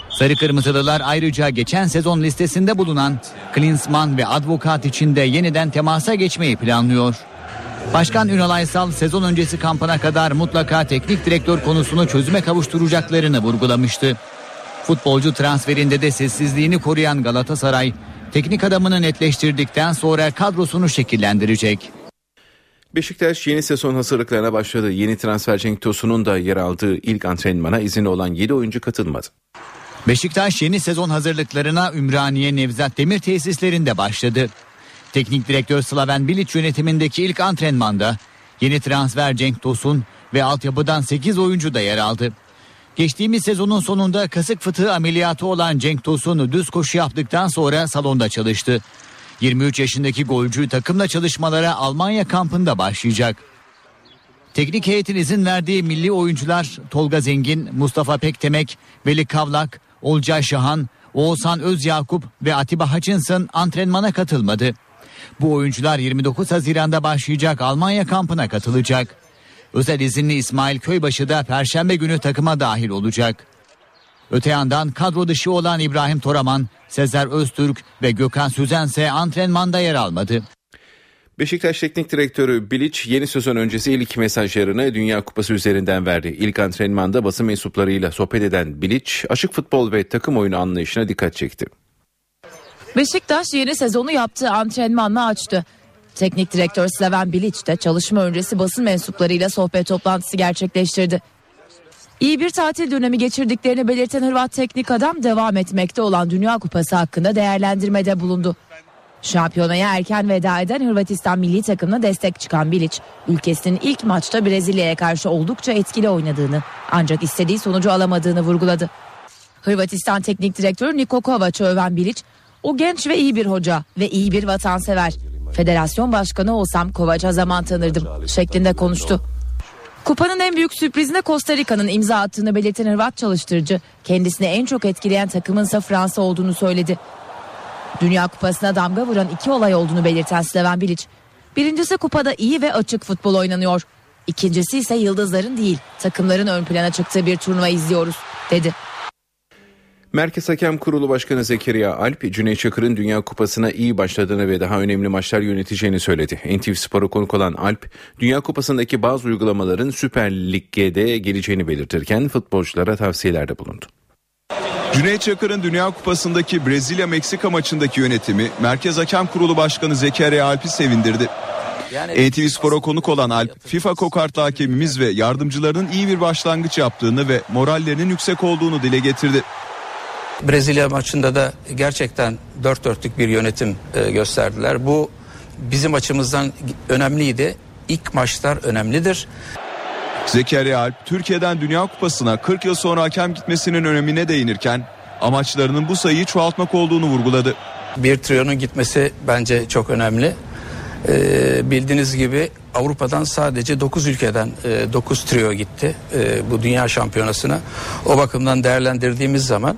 Sarı Kırmızılılar ayrıca geçen sezon listesinde bulunan Klinsmann ve Advokat için de yeniden temasa geçmeyi planlıyor. Başkan Ünal Aysal sezon öncesi kampına kadar mutlaka teknik direktör konusunu çözüme kavuşturacaklarını vurgulamıştı. Futbolcu transferinde de sessizliğini koruyan Galatasaray, teknik adamını netleştirdikten sonra kadrosunu şekillendirecek.
Beşiktaş yeni sezon hazırlıklarına başladı. Yeni transfer Cenk Tosun'un da yer aldığı ilk antrenmana izinli olan 7 oyuncu katılmadı.
Beşiktaş yeni sezon hazırlıklarına Ümraniye Nevzat Demir tesislerinde başladı. Teknik direktör Slaven Bilic yönetimindeki ilk antrenmanda yeni transfer Cenk Tosun ve altyapıdan 8 oyuncu da yer aldı. Geçtiğimiz sezonun sonunda kasık fıtığı ameliyatı olan Cenk Tosun düz koşu yaptıktan sonra salonda çalıştı. 23 yaşındaki golcü takımla çalışmalara Almanya kampında başlayacak. Teknik heyetin izin verdiği milli oyuncular Tolga Zengin, Mustafa Pektemek, Veli Kavlak, Olcay Şahan, Oğuzhan Özyakup ve Atiba Hutchinson antrenmana katılmadı. Bu oyuncular 29 Haziran'da başlayacak Almanya kampına katılacak. Özel izinli İsmail Köybaşı da Perşembe günü takıma dahil olacak. Öte yandan kadro dışı olan İbrahim Toraman, Sezer Öztürk ve Gökhan Süzen ise antrenmanda yer almadı.
Beşiktaş Teknik Direktörü Bilic yeni sezon öncesi ilk mesajlarını Dünya Kupası üzerinden verdi. İlk antrenmanda basın mensuplarıyla sohbet eden Bilic, açık futbol ve takım oyunu anlayışına dikkat çekti.
Beşiktaş yeni sezonu yaptığı antrenmanla açtı. Teknik direktör Slaven Bilic de çalışma öncesi basın mensuplarıyla sohbet toplantısı gerçekleştirdi. İyi bir tatil dönemi geçirdiklerini belirten Hırvat teknik adam devam etmekte olan Dünya Kupası hakkında değerlendirmede bulundu. Şampiyonaya erken veda eden Hırvatistan milli takımına destek çıkan Bilic, ülkesinin ilk maçta Brezilya'ya karşı oldukça etkili oynadığını ancak istediği sonucu alamadığını vurguladı. Hırvatistan teknik direktörü Niko Kovac'ı öven Bilic, o genç ve iyi bir hoca ve iyi bir vatansever. Federasyon başkanı olsam Kovac'a zaman tanırdım şeklinde konuştu. Kupanın en büyük sürprizine Costa Rica'nın imza attığını belirten Hırvat çalıştırıcı kendisini en çok etkileyen takımınsa Fransa olduğunu söyledi. Dünya Kupası'na damga vuran iki olay olduğunu belirten Slaven Bilic, birincisi kupada iyi ve açık futbol oynanıyor. İkincisi ise yıldızların değil takımların ön plana çıktığı bir turnuva izliyoruz dedi.
Merkez Hakem Kurulu Başkanı Zekeriya Alp, Cüneyt Çakır'ın Dünya Kupası'na iyi başladığını ve daha önemli maçlar yöneteceğini söyledi. NTV Spor'a konuk olan Alp, Dünya Kupası'ndaki bazı uygulamaların Süper Lig'e de geleceğini belirtirken futbolculara tavsiyelerde bulundu.
Cüneyt Çakır'ın Dünya Kupası'ndaki Brezilya-Meksika maçındaki yönetimi Merkez Hakem Kurulu Başkanı Zekeriya Alp'i sevindirdi. NTV Spor'a konuk olan Alp, FIFA kokartlı hakemimiz ve yardımcılarının iyi bir başlangıç yaptığını ve morallerinin yüksek olduğunu dile getirdi.
Brezilya maçında da gerçekten dört dörtlük bir yönetim e, gösterdiler. Bu bizim açımızdan önemliydi. İlk maçlar önemlidir.
Zekeriya Alp, Türkiye'den Dünya Kupası'na 40 yıl sonra hakem gitmesinin önemine değinirken amaçlarının bu sayıyı çoğaltmak olduğunu vurguladı.
Bir triyonun gitmesi bence çok önemli. Ee, bildiğiniz gibi Avrupa'dan sadece 9 ülkeden e, 9 trio gitti e, bu dünya şampiyonasına. O bakımdan değerlendirdiğimiz zaman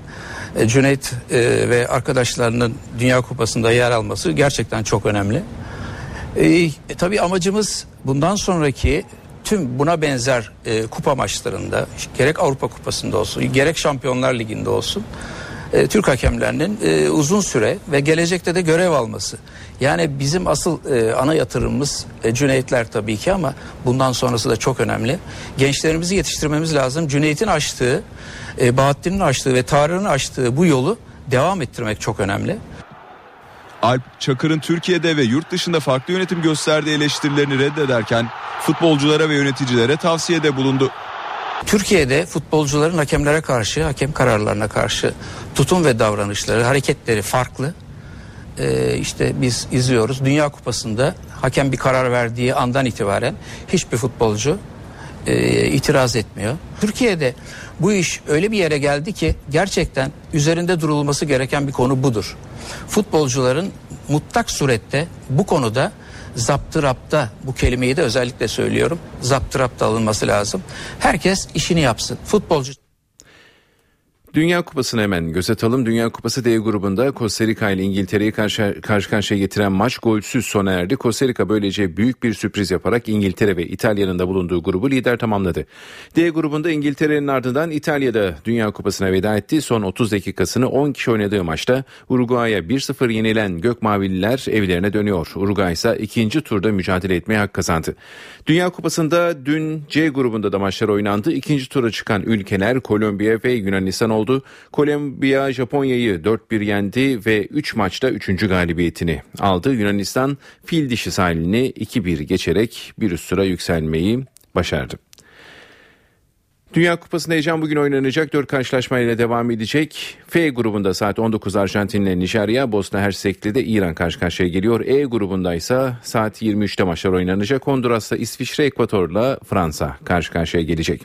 e, Cüneyt e, ve arkadaşlarının Dünya Kupası'nda yer alması gerçekten çok önemli. E, e, tabii amacımız bundan sonraki tüm buna benzer e, kupa maçlarında gerek Avrupa Kupası'nda olsun gerek Şampiyonlar Ligi'nde olsun e, Türk hakemlerinin e, uzun süre ve gelecekte de görev alması. Yani bizim asıl e, ana yatırımımız e, Cüneytler tabii ki ama bundan sonrası da çok önemli. Gençlerimizi yetiştirmemiz lazım. Cüneyt'in açtığı, e, Bahattin'in açtığı ve Tarık'ın açtığı bu yolu devam ettirmek çok önemli.
Alp Çakır'ın Türkiye'de ve yurt dışında farklı yönetim gösterdiği eleştirilerini reddederken futbolculara ve yöneticilere tavsiyede bulundu.
Türkiye'de futbolcuların hakemlere karşı, hakem kararlarına karşı tutum ve davranışları, hareketleri farklı. Ee, işte biz izliyoruz. Dünya Kupası'nda hakem bir karar verdiği andan itibaren hiçbir futbolcu e, itiraz etmiyor. Türkiye'de bu iş öyle bir yere geldi ki gerçekten üzerinde durulması gereken bir konu budur. Futbolcuların mutlak surette bu konuda zaptırapta bu kelimeyi de özellikle söylüyorum. Zaptırapta alınması lazım. Herkes işini yapsın. Futbolcu
Dünya Kupası'nı hemen göz atalım. Dünya Kupası D grubunda Costa Rica ile İngiltere'yi karşı, karşı karşıya getiren maç golsüz sona erdi. Costa Rica böylece büyük bir sürpriz yaparak İngiltere ve İtalya'nın da bulunduğu grubu lider tamamladı. D grubunda İngiltere'nin ardından İtalya'da Dünya Kupası'na veda etti. Son 30 dakikasını 10 kişi oynadığı maçta Uruguay'a 1-0 yenilen Gökmavililer evlerine dönüyor. Uruguay ise ikinci turda mücadele etmeye hak kazandı. Dünya Kupası'nda dün C grubunda da maçlar oynandı. İkinci tura çıkan ülkeler Kolombiya ve Yunanistan. Kolombiya Japonya'yı 4-1 yendi ve 3 maçta 3. galibiyetini aldı. Yunanistan fil dişi sahilini 2-1 geçerek bir üst sıra yükselmeyi başardı. Dünya Kupası'nda heyecan bugün oynanacak. Dört karşılaşmayla devam edecek. F grubunda saat 19 Arjantin ile Nijerya, Bosna Hersek'le de İran karşı karşıya geliyor. E grubunda ise saat 23'te maçlar oynanacak. Honduras'ta İsviçre, Ekvator'la Fransa karşı karşıya gelecek.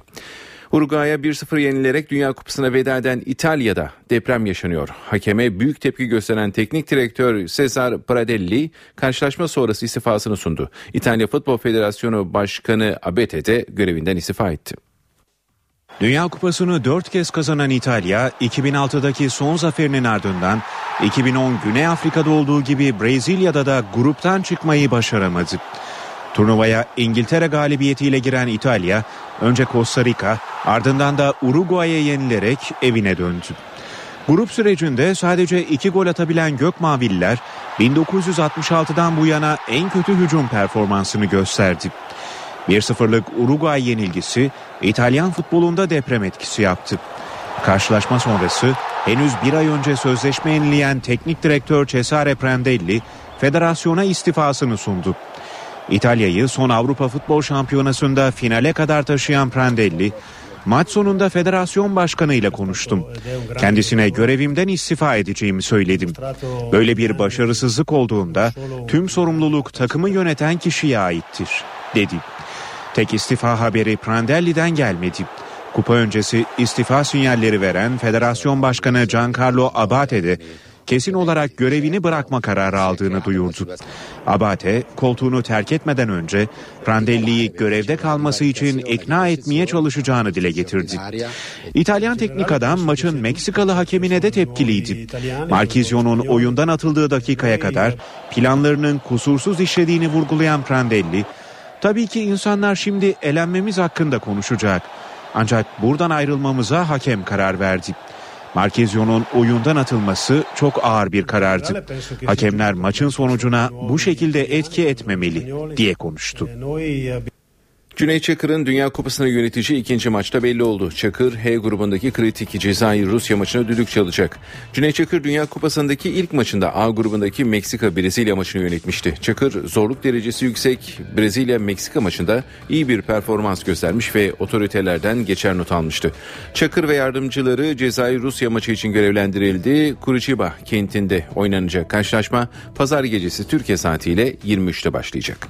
Uruguay'a 1-0 yenilerek Dünya Kupası'na veda eden İtalya'da deprem yaşanıyor. Hakeme büyük tepki gösteren teknik direktör Cesar Pradelli karşılaşma sonrası istifasını sundu. İtalya Futbol Federasyonu Başkanı Abete de görevinden istifa etti.
Dünya Kupası'nı 4 kez kazanan İtalya, 2006'daki son zaferinin ardından 2010 Güney Afrika'da olduğu gibi Brezilya'da da gruptan çıkmayı başaramadı. Turnuvaya İngiltere galibiyetiyle giren İtalya, önce Costa Rica, ardından da Uruguay'a yenilerek evine döndü. Grup sürecinde sadece iki gol atabilen Gökmaviller, 1966'dan bu yana en kötü hücum performansını gösterdi. 1-0'lık Uruguay yenilgisi İtalyan futbolunda deprem etkisi yaptı. Karşılaşma sonrası henüz bir ay önce sözleşme yenileyen teknik direktör Cesare Prandelli federasyona istifasını sundu. İtalya'yı son Avrupa Futbol Şampiyonası'nda finale kadar taşıyan Prandelli, maç sonunda federasyon başkanı ile konuştum. Kendisine görevimden istifa edeceğimi söyledim. Böyle bir başarısızlık olduğunda tüm sorumluluk takımı yöneten kişiye aittir, dedi. Tek istifa haberi Prandelli'den gelmedi. Kupa öncesi istifa sinyalleri veren Federasyon Başkanı Giancarlo Abate de kesin olarak görevini bırakma kararı aldığını duyurdu. Abate koltuğunu terk etmeden önce Prandelli'yi görevde kalması için ikna etmeye çalışacağını dile getirdi. İtalyan teknik adam maçın Meksikalı hakemine de tepkiliydi. Marquisio'nun oyundan atıldığı dakikaya kadar planlarının kusursuz işlediğini vurgulayan Prandelli, Tabii ki insanlar şimdi elenmemiz hakkında konuşacak. Ancak buradan ayrılmamıza hakem karar verdi. Markezio'nun oyundan atılması çok ağır bir karardı. Hakemler maçın sonucuna bu şekilde etki etmemeli diye konuştu.
Cüneyt Çakır'ın Dünya Kupası'na yönetici ikinci maçta belli oldu. Çakır H grubundaki kritik Cezayir Rusya maçına düdük çalacak. Cüneyt Çakır Dünya Kupası'ndaki ilk maçında A grubundaki Meksika Brezilya maçını yönetmişti. Çakır zorluk derecesi yüksek Brezilya Meksika maçında iyi bir performans göstermiş ve otoritelerden geçer not almıştı. Çakır ve yardımcıları Cezayir Rusya maçı için görevlendirildi. Curitiba kentinde oynanacak karşılaşma pazar gecesi Türkiye saatiyle 23'te başlayacak.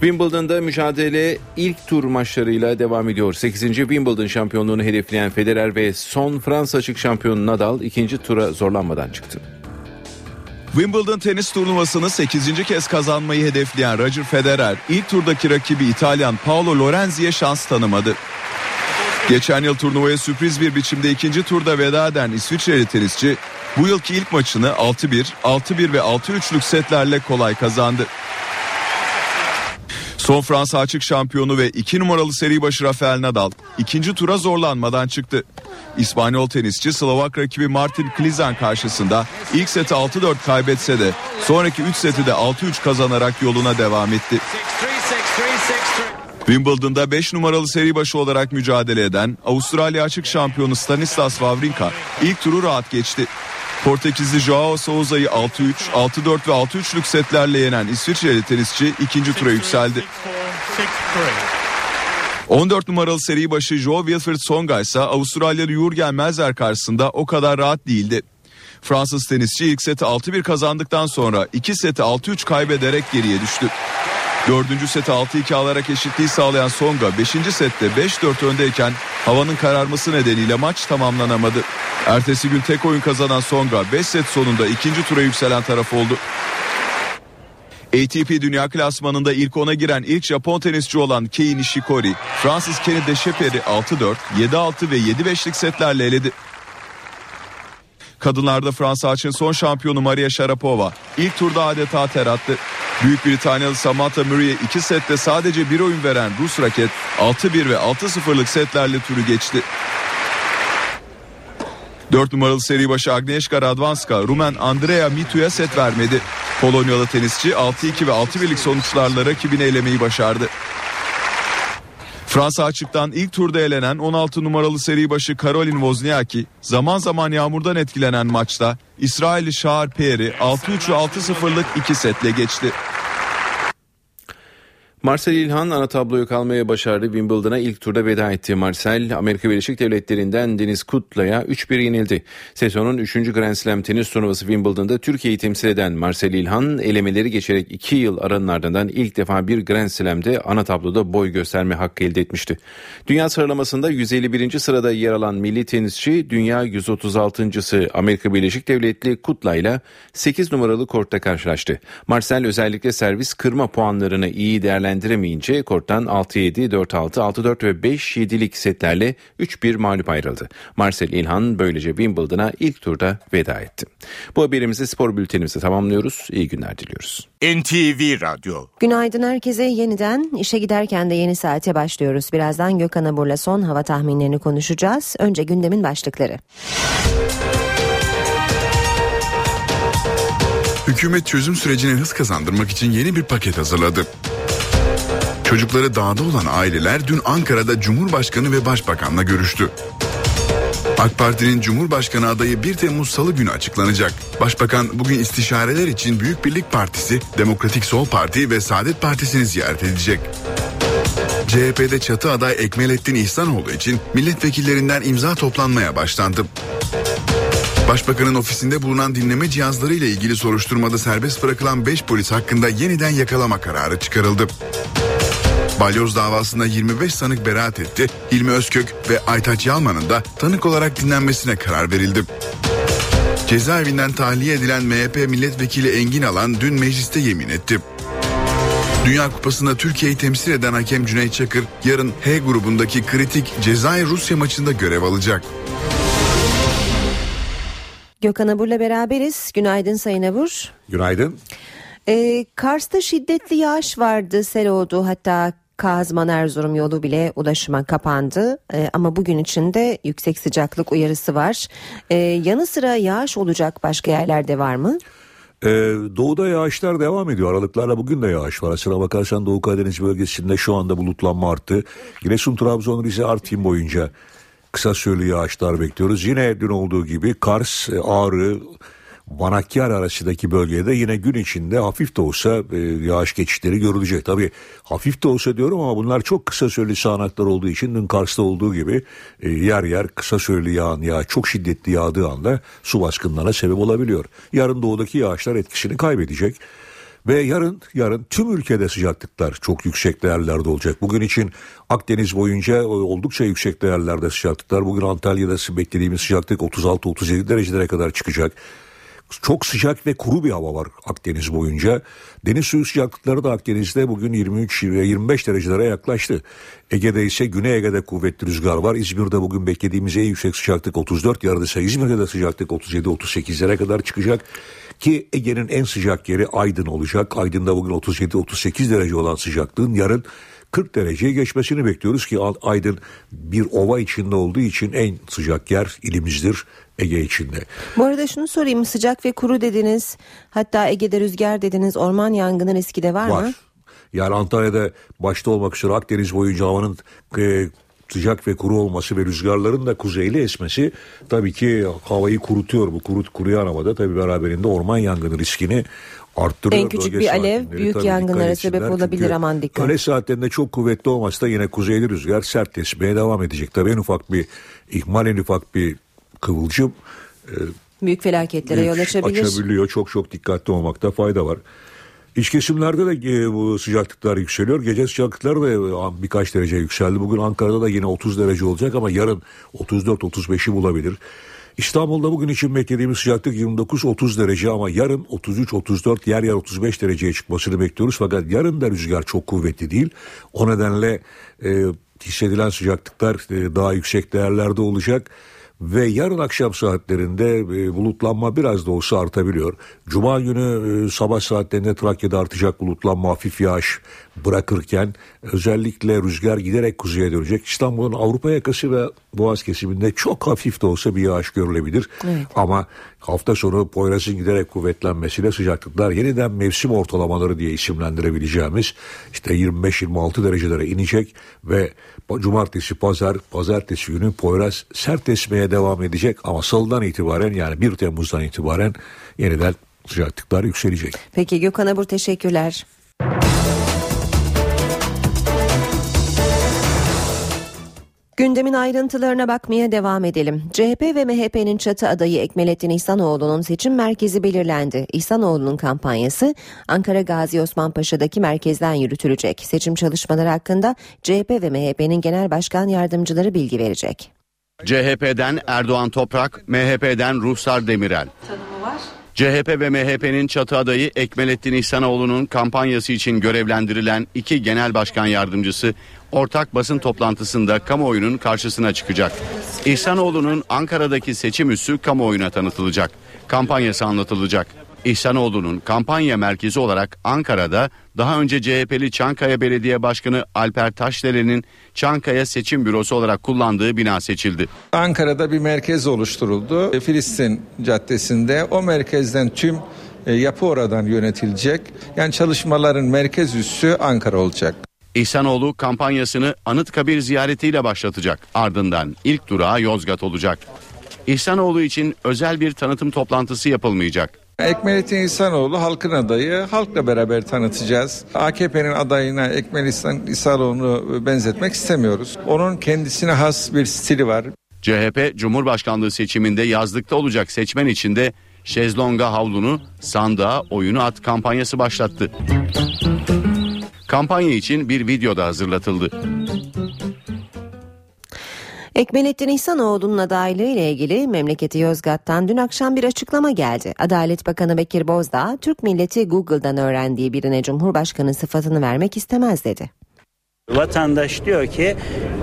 Wimbledon'da mücadele ilk tur maçlarıyla devam ediyor. 8. Wimbledon şampiyonluğunu hedefleyen Federer ve son Fransa açık şampiyonu Nadal ikinci tura zorlanmadan çıktı.
Wimbledon tenis turnuvasını 8. kez kazanmayı hedefleyen Roger Federer ilk turdaki rakibi İtalyan Paolo Lorenzi'ye şans tanımadı. Geçen yıl turnuvaya sürpriz bir biçimde ikinci turda veda eden İsviçreli tenisçi bu yılki ilk maçını 6-1, 6-1 ve 6-3'lük setlerle kolay kazandı. Son Fransa açık şampiyonu ve 2 numaralı seri başı Rafael Nadal ikinci tura zorlanmadan çıktı. İspanyol tenisçi Slovak rakibi Martin Klizan karşısında ilk seti 6-4 kaybetse de sonraki 3 seti de 6-3 kazanarak yoluna devam etti. Wimbledon'da 5 numaralı seri başı olarak mücadele eden Avustralya açık şampiyonu Stanislas Wawrinka ilk turu rahat geçti. Portekizli Joao Souza'yı 6-3, 6-4 ve 6-3'lük setlerle yenen İsviçreli tenisçi ikinci tura yükseldi. 14 numaralı seri başı Joe Wilfried Songa ise Avustralyalı Jurgen Melzer karşısında o kadar rahat değildi. Fransız tenisçi ilk seti 6-1 kazandıktan sonra iki seti 6-3 kaybederek geriye düştü. Dördüncü seti 6-2 alarak eşitliği sağlayan Songa 5. sette 5-4 öndeyken havanın kararması nedeniyle maç tamamlanamadı. Ertesi gün tek oyun kazanan Songa 5 set sonunda ikinci tura yükselen taraf oldu. ATP Dünya Klasmanı'nda ilk ona giren ilk Japon tenisçi olan Kei Nishikori, Fransız Kenny Deşeper'i 6-4, 7-6 ve 7-5'lik setlerle eledi. Kadınlarda Fransa açın son şampiyonu Maria Sharapova ilk turda adeta ter attı. Büyük Britanyalı Samantha Murray'e iki sette sadece bir oyun veren Rus raket 6-1 ve 6-0'lık setlerle turu geçti. 4 numaralı seri başı Agnieszka Radwanska Rumen Andrea Mitu'ya set vermedi. Polonyalı tenisçi 6-2 ve 6-1'lik sonuçlarla rakibini elemeyi başardı. Fransa açıktan ilk turda elenen 16 numaralı seri başı Karolin Wozniacki zaman zaman yağmurdan etkilenen maçta İsrailli Şahar Peyer'i 6-3 ve 6-0'lık 2 setle geçti.
Marcel İlhan ana tabloyu kalmaya başardı. Wimbledon'a ilk turda veda etti. Marcel, Amerika Birleşik Devletleri'nden Deniz Kutla'ya 3-1 yenildi. Sezonun 3. Grand Slam tenis turnuvası Wimbledon'da Türkiye'yi temsil eden Marcel İlhan, elemeleri geçerek 2 yıl aranın ardından ilk defa bir Grand Slam'de ana tabloda boy gösterme hakkı elde etmişti. Dünya sıralamasında 151. sırada yer alan milli tenisçi, dünya 136.sı Amerika Birleşik Devletli Kutla ile 8 numaralı kortta karşılaştı. Marcel özellikle servis kırma puanlarını iyi değerlendirdi değerlendiremeyince korttan 6-7, 4-6, 6-4 ve 5-7'lik setlerle 3-1 mağlup ayrıldı. Marcel İlhan böylece Wimbledon'a ilk turda veda etti. Bu haberimizi spor bültenimizi tamamlıyoruz. İyi günler diliyoruz.
NTV Radyo.
Günaydın herkese yeniden işe giderken de yeni saate başlıyoruz. Birazdan Gökhan Abur'la son hava tahminlerini konuşacağız. Önce gündemin başlıkları.
Hükümet çözüm sürecine hız kazandırmak için yeni bir paket hazırladı. Çocukları dağda olan aileler dün Ankara'da Cumhurbaşkanı ve Başbakan'la görüştü. AK Parti'nin Cumhurbaşkanı adayı 1 Temmuz Salı günü açıklanacak. Başbakan bugün istişareler için Büyük Birlik Partisi, Demokratik Sol Parti ve Saadet Partisi'ni ziyaret edecek. CHP'de çatı aday Ekmelettin İhsanoğlu için milletvekillerinden imza toplanmaya başlandı. Başbakanın ofisinde bulunan dinleme cihazları ile ilgili soruşturmada serbest bırakılan 5 polis hakkında yeniden yakalama kararı çıkarıldı. Balyoz davasında 25 sanık beraat etti. Hilmi Özkök ve Aytaç Yalman'ın da tanık olarak dinlenmesine karar verildi. Cezaevinden tahliye edilen MHP milletvekili Engin Alan dün mecliste yemin etti. Dünya Kupası'nda Türkiye'yi temsil eden hakem Cüneyt Çakır yarın H grubundaki kritik Cezayir-Rusya maçında görev alacak.
Gökhan Abur'la beraberiz. Günaydın Sayın Abur.
Günaydın.
Ee, Kars'ta şiddetli yağış vardı, sel oldu hatta Kazman Erzurum yolu bile ulaşıma kapandı ee, ama bugün içinde yüksek sıcaklık uyarısı var. Ee, yanı sıra yağış olacak başka yerlerde var mı?
Ee, doğuda yağışlar devam ediyor. Aralıklarla bugün de yağış var. Aslına bakarsan Doğu Karadeniz bölgesinde şu anda bulutlanma arttı. Giresun, Trabzon, Rize, Artvin boyunca kısa süreli yağışlar bekliyoruz. Yine dün olduğu gibi Kars, Ağrı, Vanakkar arasındaki bölgede yine gün içinde hafif de olsa e, yağış geçişleri görülecek. Tabii hafif de olsa diyorum ama bunlar çok kısa süreli sağanaklar olduğu için dün Kars'ta olduğu gibi e, yer yer kısa süreli yağan yağ çok şiddetli yağdığı anda su baskınlarına sebep olabiliyor. Yarın doğudaki yağışlar etkisini kaybedecek. Ve yarın yarın tüm ülkede sıcaklıklar çok yüksek değerlerde olacak. Bugün için Akdeniz boyunca oldukça yüksek değerlerde sıcaklıklar. Bugün Antalya'da beklediğimiz sıcaklık 36-37 derecelere kadar çıkacak. Çok sıcak ve kuru bir hava var Akdeniz boyunca. Deniz suyu sıcaklıkları da Akdeniz'de bugün 23-25 derecelere yaklaştı. Ege'de ise Güney Ege'de kuvvetli rüzgar var. İzmir'de bugün beklediğimiz en yüksek sıcaklık 34. Yarın ise İzmir'de de sıcaklık 37-38'lere kadar çıkacak. Ki Ege'nin en sıcak yeri Aydın olacak. Aydın'da bugün 37-38 derece olan sıcaklığın yarın 40 dereceye geçmesini bekliyoruz ki Aydın bir ova içinde olduğu için en sıcak yer ilimizdir Ege içinde.
Bu arada şunu sorayım sıcak ve kuru dediniz hatta Ege'de rüzgar dediniz orman yangını riski de var, var. mı?
Yani Antalya'da başta olmak üzere Akdeniz boyunca havanın e, sıcak ve kuru olması ve rüzgarların da kuzeyli esmesi tabii ki havayı kurutuyor. Bu kurut kuruyan havada tabii beraberinde orman yangını riskini arttırıyor.
En küçük bir alev büyük yangınlara sebep olabilir aman dikkat.
Öğle saatlerinde çok kuvvetli olmasa da yine kuzeyli rüzgar sert esmeye devam edecek. Tabii en ufak bir ihmal en ufak bir kıvılcım
e, büyük felaketlere büyük yol açabilir.
Açabiliyor. Çok çok dikkatli olmakta fayda var. İç kesimlerde de e, bu sıcaklıklar yükseliyor. Gece sıcaklıkları da e, birkaç derece yükseldi. Bugün Ankara'da da yine 30 derece olacak ama yarın 34-35'i bulabilir. İstanbul'da bugün için beklediğimiz sıcaklık 29-30 derece ama yarın 33-34 yer yer 35 dereceye çıkmasını bekliyoruz. Fakat yarın da rüzgar çok kuvvetli değil. O nedenle e, hissedilen sıcaklıklar e, daha yüksek değerlerde olacak ve yarın akşam saatlerinde e, bulutlanma biraz da olsa artabiliyor. Cuma günü e, sabah saatlerinde Trakya'da artacak bulutlanma hafif yağış bırakırken özellikle rüzgar giderek kuzeye dönecek. İstanbul'un Avrupa yakası ve Boğaz kesiminde çok hafif de olsa bir yağış görülebilir. Evet. Ama hafta sonu Poyraz'ın giderek kuvvetlenmesiyle sıcaklıklar yeniden mevsim ortalamaları diye isimlendirebileceğimiz işte 25-26 derecelere inecek ve cumartesi pazar pazartesi günü Poyraz sert esmeye devam edecek ama salıdan itibaren yani 1 Temmuz'dan itibaren yeniden sıcaklıklar yükselecek.
Peki Gökhan Abur teşekkürler. Gündemin ayrıntılarına bakmaya devam edelim. CHP ve MHP'nin çatı adayı Ekmelettin İhsanoğlu'nun seçim merkezi belirlendi. İhsanoğlu'nun kampanyası Ankara Gazi Osman Paşa'daki merkezden yürütülecek. Seçim çalışmaları hakkında CHP ve MHP'nin genel başkan yardımcıları bilgi verecek.
CHP'den Erdoğan Toprak, MHP'den Ruhsar Demirel. Tanımı var. CHP ve MHP'nin çatı adayı Ekmelettin İhsanoğlu'nun kampanyası için görevlendirilen iki genel başkan yardımcısı ortak basın toplantısında kamuoyunun karşısına çıkacak. İhsanoğlu'nun Ankara'daki seçim üssü kamuoyuna tanıtılacak. Kampanyası anlatılacak. İhsanoğlu'nun kampanya merkezi olarak Ankara'da daha önce CHP'li Çankaya Belediye Başkanı Alper Taşdelen'in Çankaya Seçim Bürosu olarak kullandığı bina seçildi.
Ankara'da bir merkez oluşturuldu. Filistin Caddesi'nde o merkezden tüm e, yapı oradan yönetilecek. Yani çalışmaların merkez üssü Ankara olacak.
İhsanoğlu kampanyasını Anıtkabir ziyaretiyle başlatacak. Ardından ilk durağı Yozgat olacak. İhsanoğlu için özel bir tanıtım toplantısı yapılmayacak.
Ekmelettin İhsanoğlu halkın adayı. Halkla beraber tanıtacağız. AKP'nin adayına Ekmelettin İhsanoğlu'nu benzetmek istemiyoruz. Onun kendisine has bir stili var.
CHP Cumhurbaşkanlığı seçiminde yazlıkta olacak seçmen içinde şezlonga havlunu, sandığa oyunu at kampanyası başlattı. Kampanya için bir video da hazırlatıldı.
Ekmelettin İhsanoğlu'nun adaylığı ile ilgili memleketi Yozgat'tan dün akşam bir açıklama geldi. Adalet Bakanı Bekir Bozdağ, Türk milleti Google'dan öğrendiği birine Cumhurbaşkanı sıfatını vermek istemez dedi.
Vatandaş diyor ki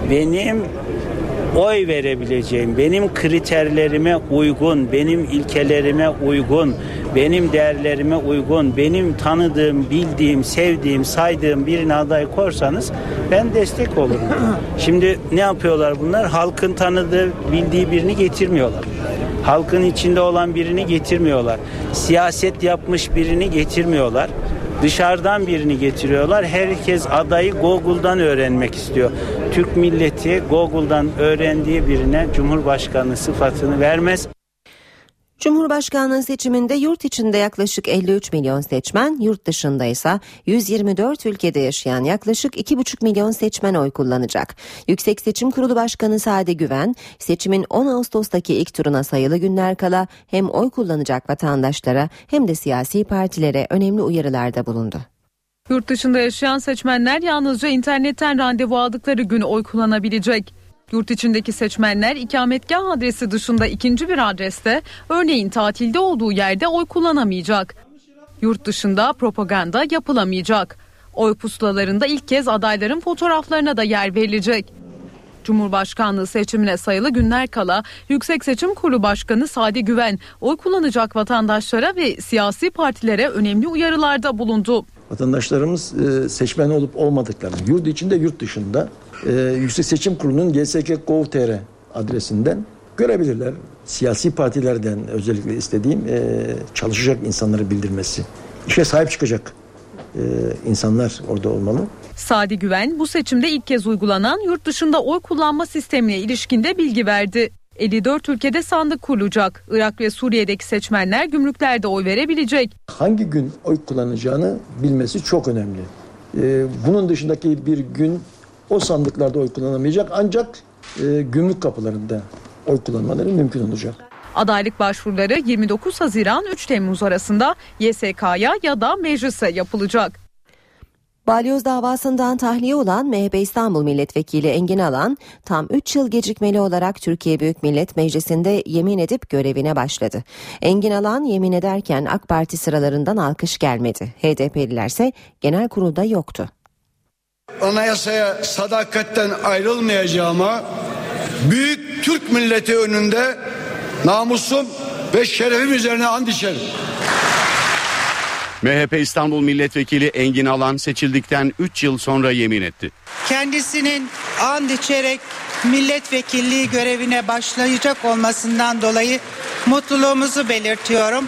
benim oy verebileceğim, benim kriterlerime uygun, benim ilkelerime uygun, benim değerlerime uygun, benim tanıdığım, bildiğim, sevdiğim, saydığım birine aday korsanız ben destek olurum. Şimdi ne yapıyorlar bunlar? Halkın tanıdığı, bildiği birini getirmiyorlar. Halkın içinde olan birini getirmiyorlar. Siyaset yapmış birini getirmiyorlar. Dışarıdan birini getiriyorlar. Herkes adayı Google'dan öğrenmek istiyor. Türk milleti Google'dan öğrendiği birine Cumhurbaşkanı sıfatını vermez.
Cumhurbaşkanlığı seçiminde yurt içinde yaklaşık 53 milyon seçmen, yurt dışında ise 124 ülkede yaşayan yaklaşık 2,5 milyon seçmen oy kullanacak. Yüksek Seçim Kurulu Başkanı Sade Güven, seçimin 10 Ağustos'taki ilk turuna sayılı günler kala hem oy kullanacak vatandaşlara hem de siyasi partilere önemli uyarılarda bulundu.
Yurt dışında yaşayan seçmenler yalnızca internetten randevu aldıkları gün oy kullanabilecek. Yurt içindeki seçmenler ikametgah adresi dışında ikinci bir adreste örneğin tatilde olduğu yerde oy kullanamayacak. Yurt dışında propaganda yapılamayacak. Oy pusulalarında ilk kez adayların fotoğraflarına da yer verilecek. Cumhurbaşkanlığı seçimine sayılı günler kala Yüksek Seçim Kurulu Başkanı Sadi Güven oy kullanacak vatandaşlara ve siyasi partilere önemli uyarılarda bulundu.
Vatandaşlarımız e, seçmen olup olmadıklarını yurt içinde yurt dışında e, Yüksek Seçim Kurulu'nun gsk.gov.tr adresinden görebilirler. Siyasi partilerden özellikle istediğim e, çalışacak insanları bildirmesi. İşe sahip çıkacak insanlar orada olmalı.
Sadi Güven bu seçimde ilk kez uygulanan yurt dışında oy kullanma sistemine ilişkinde bilgi verdi. 54 ülkede sandık kurulacak. Irak ve Suriye'deki seçmenler gümrüklerde oy verebilecek.
Hangi gün oy kullanacağını bilmesi çok önemli. Ee, bunun dışındaki bir gün o sandıklarda oy kullanamayacak ancak e, gümrük kapılarında oy kullanmaları mümkün olacak.
Adaylık başvuruları 29 Haziran 3 Temmuz arasında YSK'ya ya da meclise yapılacak.
Balyoz davasından tahliye olan MHP İstanbul Milletvekili Engin Alan tam 3 yıl gecikmeli olarak Türkiye Büyük Millet Meclisi'nde yemin edip görevine başladı. Engin Alan yemin ederken AK Parti sıralarından alkış gelmedi. HDP'lilerse genel kurulda yoktu.
Anayasaya sadakatten ayrılmayacağıma büyük Türk milleti önünde namusum ve şerefim üzerine and içerim.
MHP İstanbul Milletvekili Engin Alan seçildikten 3 yıl sonra yemin etti.
Kendisinin and içerek milletvekilliği görevine başlayacak olmasından dolayı mutluluğumuzu belirtiyorum.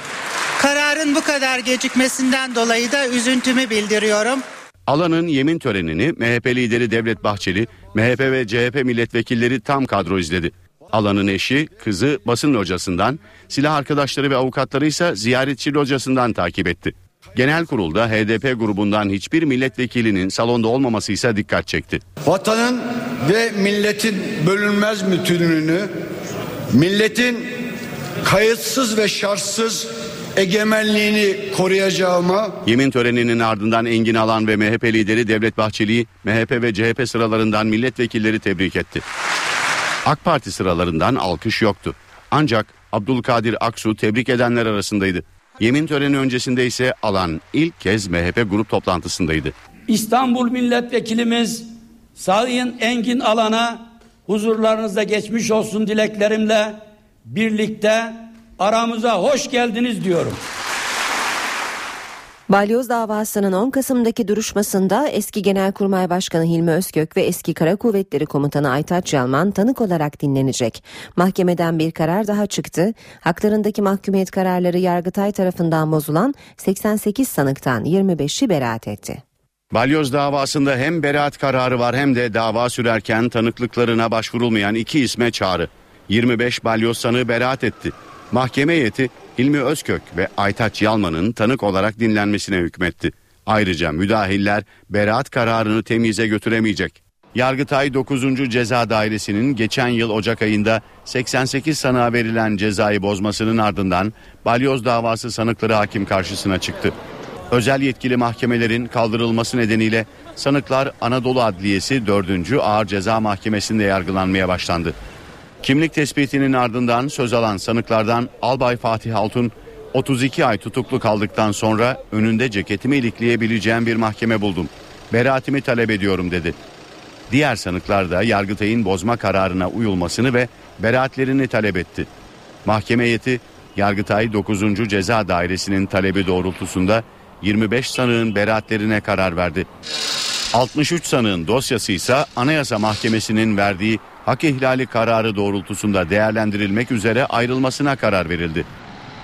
Kararın bu kadar gecikmesinden dolayı da üzüntümü bildiriyorum.
Alan'ın yemin törenini MHP lideri Devlet Bahçeli, MHP ve CHP milletvekilleri tam kadro izledi. Alan'ın eşi, kızı basın locasından, silah arkadaşları ve avukatları ise ziyaretçi locasından takip etti. Genel kurulda HDP grubundan hiçbir milletvekilinin salonda olmaması ise dikkat çekti.
Vatanın ve milletin bölünmez bütünlüğünü, milletin kayıtsız ve şartsız egemenliğini koruyacağıma
Yemin töreninin ardından Engin Alan ve MHP lideri Devlet Bahçeli'yi MHP ve CHP sıralarından milletvekilleri tebrik etti. AK Parti sıralarından alkış yoktu. Ancak Abdülkadir Aksu tebrik edenler arasındaydı. Yemin töreni öncesinde ise Alan ilk kez MHP grup toplantısındaydı.
İstanbul Milletvekilimiz Sayın Engin Alan'a huzurlarınızda geçmiş olsun dileklerimle birlikte aramıza hoş geldiniz diyorum.
Balyoz davasının 10 Kasım'daki duruşmasında eski Genelkurmay Başkanı Hilmi Özkök ve eski Kara Kuvvetleri Komutanı Aytaç Yalman tanık olarak dinlenecek. Mahkemeden bir karar daha çıktı. Haklarındaki mahkumiyet kararları Yargıtay tarafından bozulan 88 sanıktan 25'i beraat etti.
Balyoz davasında hem beraat kararı var hem de dava sürerken tanıklıklarına başvurulmayan iki isme çağrı. 25 balyoz sanığı beraat etti. Mahkeme heyeti Hilmi Özkök ve Aytaç Yalman'ın tanık olarak dinlenmesine hükmetti. Ayrıca müdahiller beraat kararını temize götüremeyecek. Yargıtay 9. Ceza Dairesi'nin geçen yıl Ocak ayında 88 sanığa verilen cezayı bozmasının ardından balyoz davası sanıkları hakim karşısına çıktı. Özel yetkili mahkemelerin kaldırılması nedeniyle sanıklar Anadolu Adliyesi 4. Ağır Ceza Mahkemesi'nde yargılanmaya başlandı. Kimlik tespitinin ardından söz alan sanıklardan Albay Fatih Altun 32 ay tutuklu kaldıktan sonra önünde ceketimi ilikleyebileceğim bir mahkeme buldum. Beraatimi talep ediyorum dedi. Diğer sanıklar da Yargıtay'ın bozma kararına uyulmasını ve beraatlerini talep etti. Mahkeme heyeti Yargıtay 9. Ceza Dairesi'nin talebi doğrultusunda 25 sanığın beraatlerine karar verdi. 63 sanığın dosyası ise Anayasa Mahkemesi'nin verdiği hak ihlali kararı doğrultusunda değerlendirilmek üzere ayrılmasına karar verildi.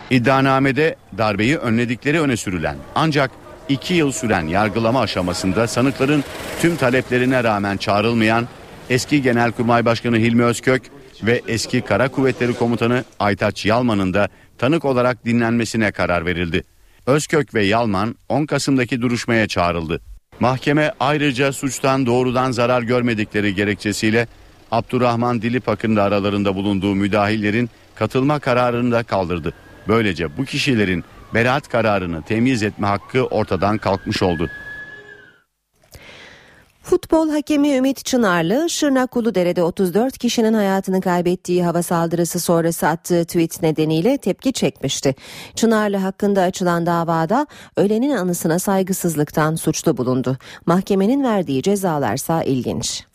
İddianamede darbeyi önledikleri öne sürülen ancak iki yıl süren yargılama aşamasında sanıkların tüm taleplerine rağmen çağrılmayan eski Genelkurmay Başkanı Hilmi Özkök ve eski Kara Kuvvetleri Komutanı Aytaç Yalman'ın da tanık olarak dinlenmesine karar verildi. Özkök ve Yalman 10 Kasım'daki duruşmaya çağrıldı. Mahkeme ayrıca suçtan doğrudan zarar görmedikleri gerekçesiyle Abdurrahman Dilipak'ın da aralarında bulunduğu müdahillerin katılma kararını da kaldırdı. Böylece bu kişilerin beraat kararını temyiz etme hakkı ortadan kalkmış oldu.
Futbol hakemi Ümit Çınarlı, Şırnak Uludere'de 34 kişinin hayatını kaybettiği hava saldırısı sonrası attığı tweet nedeniyle tepki çekmişti. Çınarlı hakkında açılan davada ölenin anısına saygısızlıktan suçlu bulundu. Mahkemenin verdiği cezalarsa ilginç.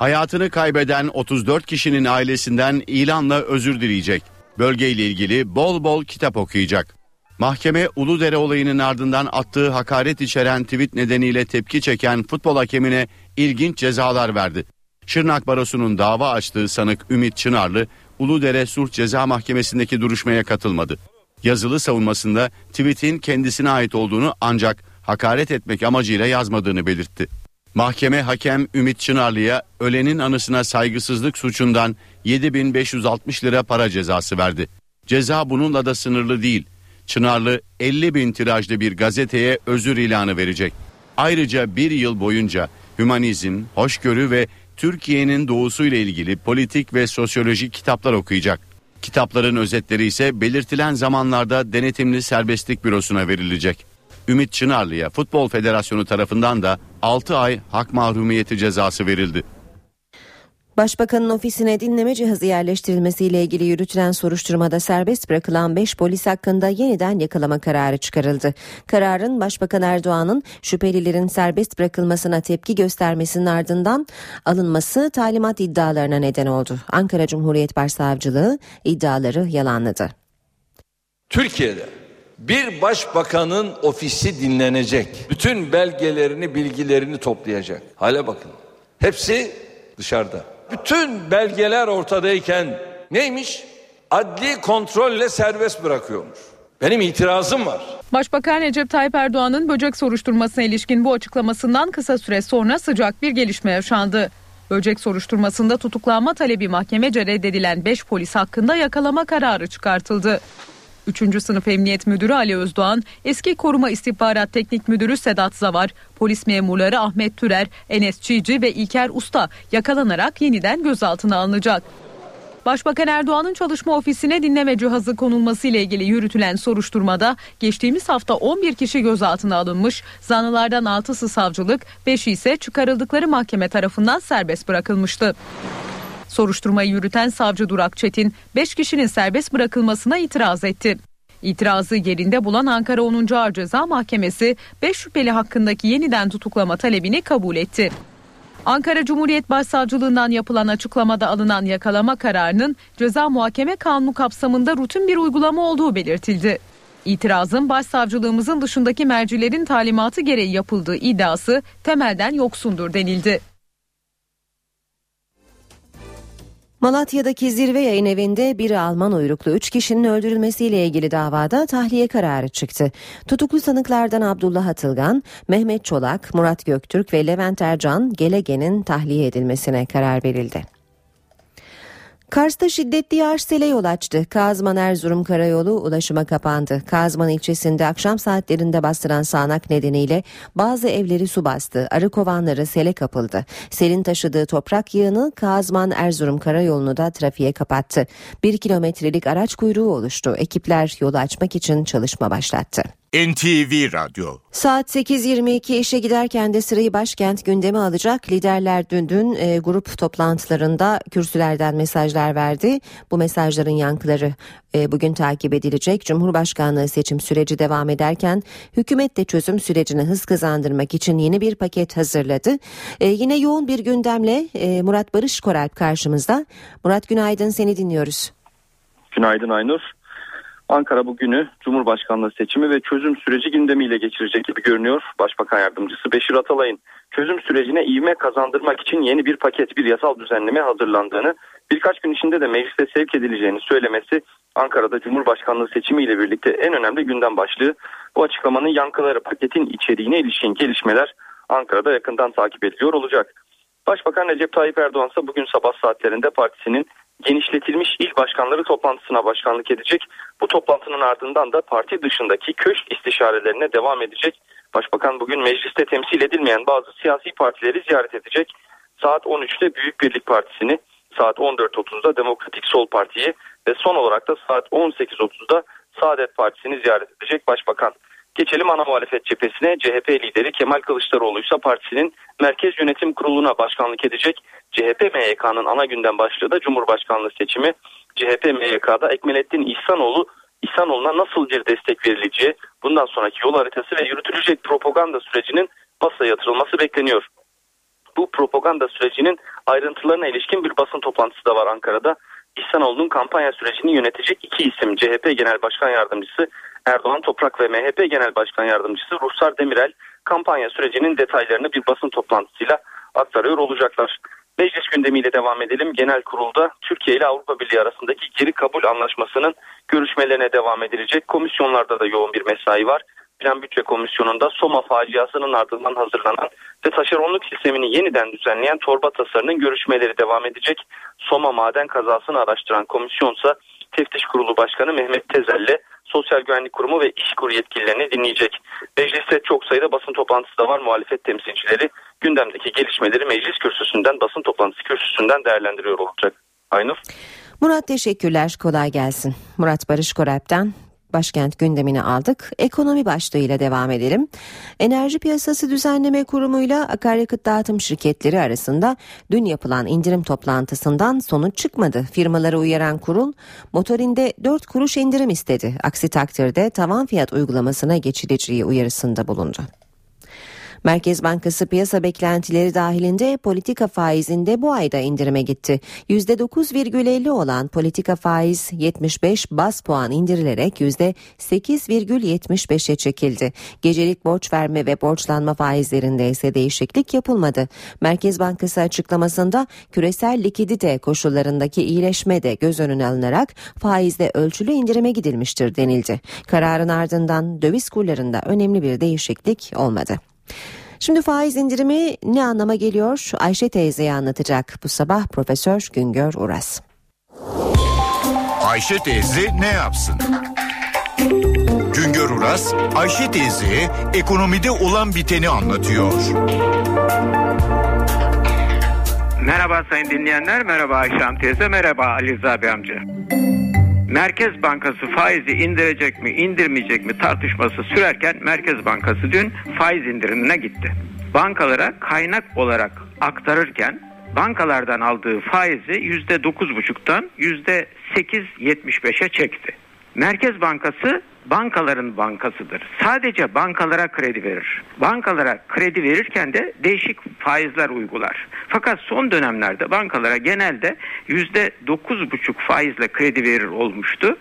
Hayatını kaybeden 34 kişinin ailesinden ilanla özür dileyecek. Bölgeyle ilgili bol bol kitap okuyacak. Mahkeme Uludere olayının ardından attığı hakaret içeren tweet nedeniyle tepki çeken futbol hakemine ilginç cezalar verdi. Şırnak Barosu'nun dava açtığı sanık Ümit Çınarlı, Uludere Sulh Ceza Mahkemesi'ndeki duruşmaya katılmadı. Yazılı savunmasında tweetin kendisine ait olduğunu ancak hakaret etmek amacıyla yazmadığını belirtti. Mahkeme hakem Ümit Çınarlı'ya ölenin anısına saygısızlık suçundan 7560 lira para cezası verdi. Ceza bununla da sınırlı değil. Çınarlı 50 bin tirajlı bir gazeteye özür ilanı verecek. Ayrıca bir yıl boyunca hümanizm, hoşgörü ve Türkiye'nin doğusuyla ilgili politik ve sosyolojik kitaplar okuyacak. Kitapların özetleri ise belirtilen zamanlarda denetimli serbestlik bürosuna verilecek. Ümit Çınarlı'ya Futbol Federasyonu tarafından da 6 ay hak mahrumiyeti cezası verildi.
Başbakanın ofisine dinleme cihazı yerleştirilmesiyle ilgili yürütülen soruşturmada serbest bırakılan 5 polis hakkında yeniden yakalama kararı çıkarıldı. Kararın Başbakan Erdoğan'ın şüphelilerin serbest bırakılmasına tepki göstermesinin ardından alınması talimat iddialarına neden oldu. Ankara Cumhuriyet Başsavcılığı iddiaları yalanladı.
Türkiye'de bir başbakanın ofisi dinlenecek. Bütün belgelerini, bilgilerini toplayacak. Hale bakın. Hepsi dışarıda. Bütün belgeler ortadayken neymiş? Adli kontrolle serbest bırakıyormuş. Benim itirazım var.
Başbakan Recep Tayyip Erdoğan'ın böcek soruşturmasına ilişkin bu açıklamasından kısa süre sonra sıcak bir gelişme yaşandı. Böcek soruşturmasında tutuklanma talebi mahkemece reddedilen 5 polis hakkında yakalama kararı çıkartıldı. 3. Sınıf Emniyet Müdürü Ali Özdoğan, eski Koruma İstihbarat Teknik Müdürü Sedat Zavar, polis memurları Ahmet Türer, Enes Çiğci ve İlker Usta yakalanarak yeniden gözaltına alınacak. Başbakan Erdoğan'ın çalışma ofisine dinleme cihazı konulması ile ilgili yürütülen soruşturmada geçtiğimiz hafta 11 kişi gözaltına alınmış. Zanlılardan 6'sı savcılık, 5'i ise çıkarıldıkları mahkeme tarafından serbest bırakılmıştı. Soruşturmayı yürüten savcı Durak Çetin 5 kişinin serbest bırakılmasına itiraz etti. İtirazı yerinde bulan Ankara 10. Ağır Ceza Mahkemesi 5 şüpheli hakkındaki yeniden tutuklama talebini kabul etti. Ankara Cumhuriyet Başsavcılığından yapılan açıklamada alınan yakalama kararının ceza muhakeme kanunu kapsamında rutin bir uygulama olduğu belirtildi. İtirazın başsavcılığımızın dışındaki mercilerin talimatı gereği yapıldığı iddiası temelden yoksundur denildi.
Malatya'daki zirve yayın evinde bir Alman uyruklu 3 kişinin öldürülmesiyle ilgili davada tahliye kararı çıktı. Tutuklu sanıklardan Abdullah Atılgan, Mehmet Çolak, Murat Göktürk ve Levent Ercan Gelegen'in tahliye edilmesine karar verildi. Kars'ta şiddetli yağış sele yol açtı. Kazman Erzurum Karayolu ulaşıma kapandı. Kazman ilçesinde akşam saatlerinde bastıran sağanak nedeniyle bazı evleri su bastı. Arı kovanları sele kapıldı. Selin taşıdığı toprak yığını Kazman Erzurum Karayolu'nu da trafiğe kapattı. Bir kilometrelik araç kuyruğu oluştu. Ekipler yolu açmak için çalışma başlattı.
NTV Radyo
Saat 8.22 işe giderken de sırayı başkent gündeme alacak. Liderler dün dün e, grup toplantılarında kürsülerden mesajlar verdi. Bu mesajların yankıları e, bugün takip edilecek. Cumhurbaşkanlığı seçim süreci devam ederken hükümet de çözüm sürecine hız kazandırmak için yeni bir paket hazırladı. E, yine yoğun bir gündemle e, Murat Barış Koralp karşımızda. Murat günaydın seni dinliyoruz.
Günaydın Aynur. Ankara bugünü Cumhurbaşkanlığı seçimi ve çözüm süreci gündemiyle geçirecek gibi görünüyor. Başbakan Yardımcısı Beşir Atalay'ın çözüm sürecine ivme kazandırmak için yeni bir paket, bir yasal düzenleme hazırlandığını, birkaç gün içinde de meclise sevk edileceğini söylemesi Ankara'da Cumhurbaşkanlığı seçimiyle birlikte en önemli gündem başlığı. Bu açıklamanın yankıları paketin içeriğine ilişkin gelişmeler Ankara'da yakından takip ediliyor olacak. Başbakan Recep Tayyip Erdoğan ise bugün sabah saatlerinde partisinin genişletilmiş il başkanları toplantısına başkanlık edecek. Bu toplantının ardından da parti dışındaki köşk istişarelerine devam edecek. Başbakan bugün mecliste temsil edilmeyen bazı siyasi partileri ziyaret edecek. Saat 13'te Büyük Birlik Partisi'ni, saat 14.30'da Demokratik Sol Parti'yi ve son olarak da saat 18.30'da Saadet Partisi'ni ziyaret edecek Başbakan. Geçelim ana muhalefet cephesine. CHP lideri Kemal Kılıçdaroğlu ise partisinin Merkez Yönetim Kurulu'na başkanlık edecek. CHP MYK'nın ana gündem başlığı da Cumhurbaşkanlığı seçimi. CHP MYK'da Ekmelettin İhsanoğlu İhsanoğlu'na nasıl bir destek verileceği, bundan sonraki yol haritası ve yürütülecek propaganda sürecinin masaya yatırılması bekleniyor. Bu propaganda sürecinin ayrıntılarına ilişkin bir basın toplantısı da var Ankara'da. İhsanoğlu'nun kampanya sürecini yönetecek iki isim CHP Genel Başkan Yardımcısı Erdoğan Toprak ve MHP Genel Başkan Yardımcısı Ruhsar Demirel kampanya sürecinin detaylarını bir basın toplantısıyla aktarıyor olacaklar. Meclis gündemiyle devam edelim. Genel kurulda Türkiye ile Avrupa Birliği arasındaki geri kabul anlaşmasının görüşmelerine devam edilecek. Komisyonlarda da yoğun bir mesai var. Plan Bütçe Komisyonu'nda Soma faciasının ardından hazırlanan ve taşeronluk sistemini yeniden düzenleyen torba tasarının görüşmeleri devam edecek. Soma maden kazasını araştıran komisyonsa Teftiş Kurulu Başkanı Mehmet Tezel'le Sosyal Güvenlik Kurumu ve İşkur yetkililerini dinleyecek. Mecliste çok sayıda basın toplantısı da var. Muhalefet temsilcileri gündemdeki gelişmeleri meclis kürsüsünden, basın toplantısı kürsüsünden değerlendiriyor olacak. Aynur.
Murat teşekkürler. Kolay gelsin. Murat Barış Koralp'ten başkent gündemini aldık. Ekonomi başlığıyla devam edelim. Enerji Piyasası Düzenleme Kurumu'yla akaryakıt dağıtım şirketleri arasında dün yapılan indirim toplantısından sonuç çıkmadı. Firmaları uyaran kurul motorinde 4 kuruş indirim istedi. Aksi takdirde tavan fiyat uygulamasına geçileceği uyarısında bulundu. Merkez Bankası piyasa beklentileri dahilinde politika faizinde bu ayda indirime gitti. %9,50 olan politika faiz 75 bas puan indirilerek %8,75'e çekildi. Gecelik borç verme ve borçlanma faizlerinde ise değişiklik yapılmadı. Merkez Bankası açıklamasında küresel likidite koşullarındaki iyileşme de göz önüne alınarak faizde ölçülü indirime gidilmiştir denildi. Kararın ardından döviz kurlarında önemli bir değişiklik olmadı. Şimdi faiz indirimi ne anlama geliyor? Ayşe teyzeye anlatacak bu sabah Profesör Güngör Uras.
Ayşe teyze ne yapsın? Güngör Uras, Ayşe teyze ekonomide olan biteni anlatıyor.
Merhaba sayın dinleyenler, merhaba Ayşe teyze, merhaba Ali Bey amca. Merkez Bankası faizi indirecek mi indirmeyecek mi tartışması sürerken Merkez Bankası dün faiz indirimine gitti. Bankalara kaynak olarak aktarırken bankalardan aldığı faizi %9,5'tan %8,75'e çekti. Merkez Bankası bankaların bankasıdır. Sadece bankalara kredi verir. Bankalara kredi verirken de değişik faizler uygular. Fakat son dönemlerde bankalara genelde yüzde dokuz buçuk faizle kredi verir olmuştu.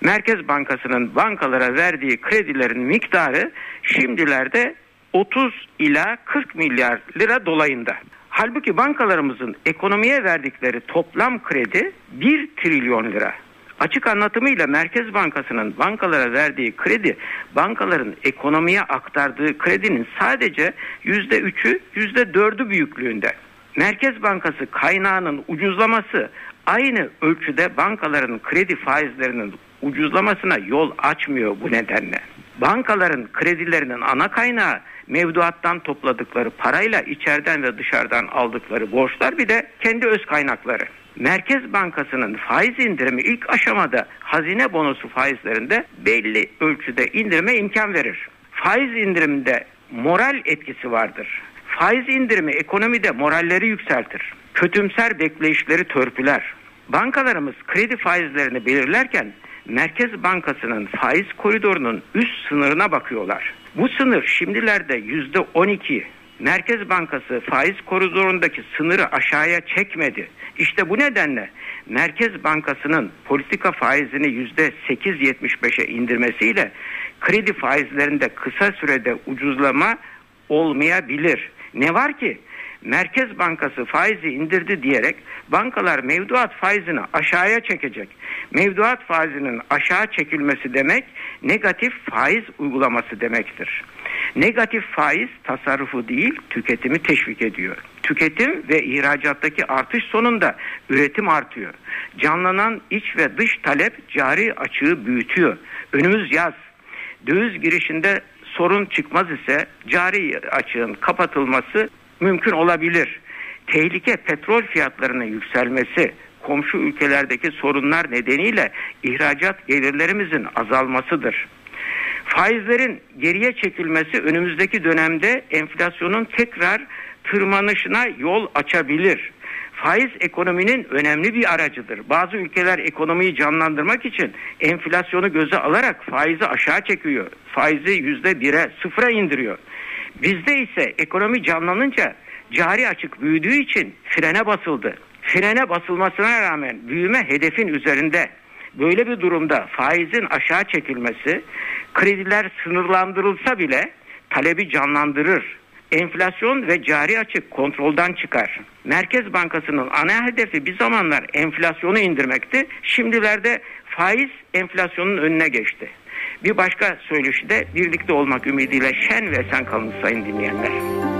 Merkez Bankası'nın bankalara verdiği kredilerin miktarı şimdilerde 30 ila 40 milyar lira dolayında. Halbuki bankalarımızın ekonomiye verdikleri toplam kredi 1 trilyon lira. Açık anlatımıyla Merkez Bankası'nın bankalara verdiği kredi bankaların ekonomiye aktardığı kredinin sadece yüzde üçü yüzde dördü büyüklüğünde. Merkez Bankası kaynağının ucuzlaması aynı ölçüde bankaların kredi faizlerinin ucuzlamasına yol açmıyor bu nedenle. Bankaların kredilerinin ana kaynağı mevduattan topladıkları parayla içeriden ve dışarıdan aldıkları borçlar bir de kendi öz kaynakları. Merkez Bankası'nın faiz indirimi ilk aşamada hazine bonosu faizlerinde belli ölçüde indirime imkan verir. Faiz indiriminde moral etkisi vardır. Faiz indirimi ekonomide moralleri yükseltir. Kötümser bekleyişleri törpüler. Bankalarımız kredi faizlerini belirlerken Merkez Bankası'nın faiz koridorunun üst sınırına bakıyorlar. Bu sınır şimdilerde yüzde 12. Merkez Bankası faiz koridorundaki sınırı aşağıya çekmedi. İşte bu nedenle Merkez Bankası'nın politika faizini yüzde 8.75'e indirmesiyle kredi faizlerinde kısa sürede ucuzlama olmayabilir. Ne var ki Merkez Bankası faizi indirdi diyerek bankalar mevduat faizini aşağıya çekecek. Mevduat faizinin aşağı çekilmesi demek negatif faiz uygulaması demektir. Negatif faiz tasarrufu değil tüketimi teşvik ediyor. Tüketim ve ihracattaki artış sonunda üretim artıyor. Canlanan iç ve dış talep cari açığı büyütüyor. Önümüz yaz. Döviz girişinde sorun çıkmaz ise cari açığın kapatılması mümkün olabilir. Tehlike petrol fiyatlarının yükselmesi, komşu ülkelerdeki sorunlar nedeniyle ihracat gelirlerimizin azalmasıdır. Faizlerin geriye çekilmesi önümüzdeki dönemde enflasyonun tekrar tırmanışına yol açabilir. Faiz ekonominin önemli bir aracıdır. Bazı ülkeler ekonomiyi canlandırmak için enflasyonu göze alarak faizi aşağı çekiyor. Faizi yüzde bire sıfıra indiriyor. Bizde ise ekonomi canlanınca cari açık büyüdüğü için frene basıldı. Frene basılmasına rağmen büyüme hedefin üzerinde. Böyle bir durumda faizin aşağı çekilmesi krediler sınırlandırılsa bile talebi canlandırır. Enflasyon ve cari açık kontrolden çıkar. Merkez Bankası'nın ana hedefi bir zamanlar enflasyonu indirmekti. Şimdilerde faiz enflasyonun önüne geçti. Bir başka söyleşi de birlikte olmak ümidiyle şen ve sen kalın sayın dinleyenler.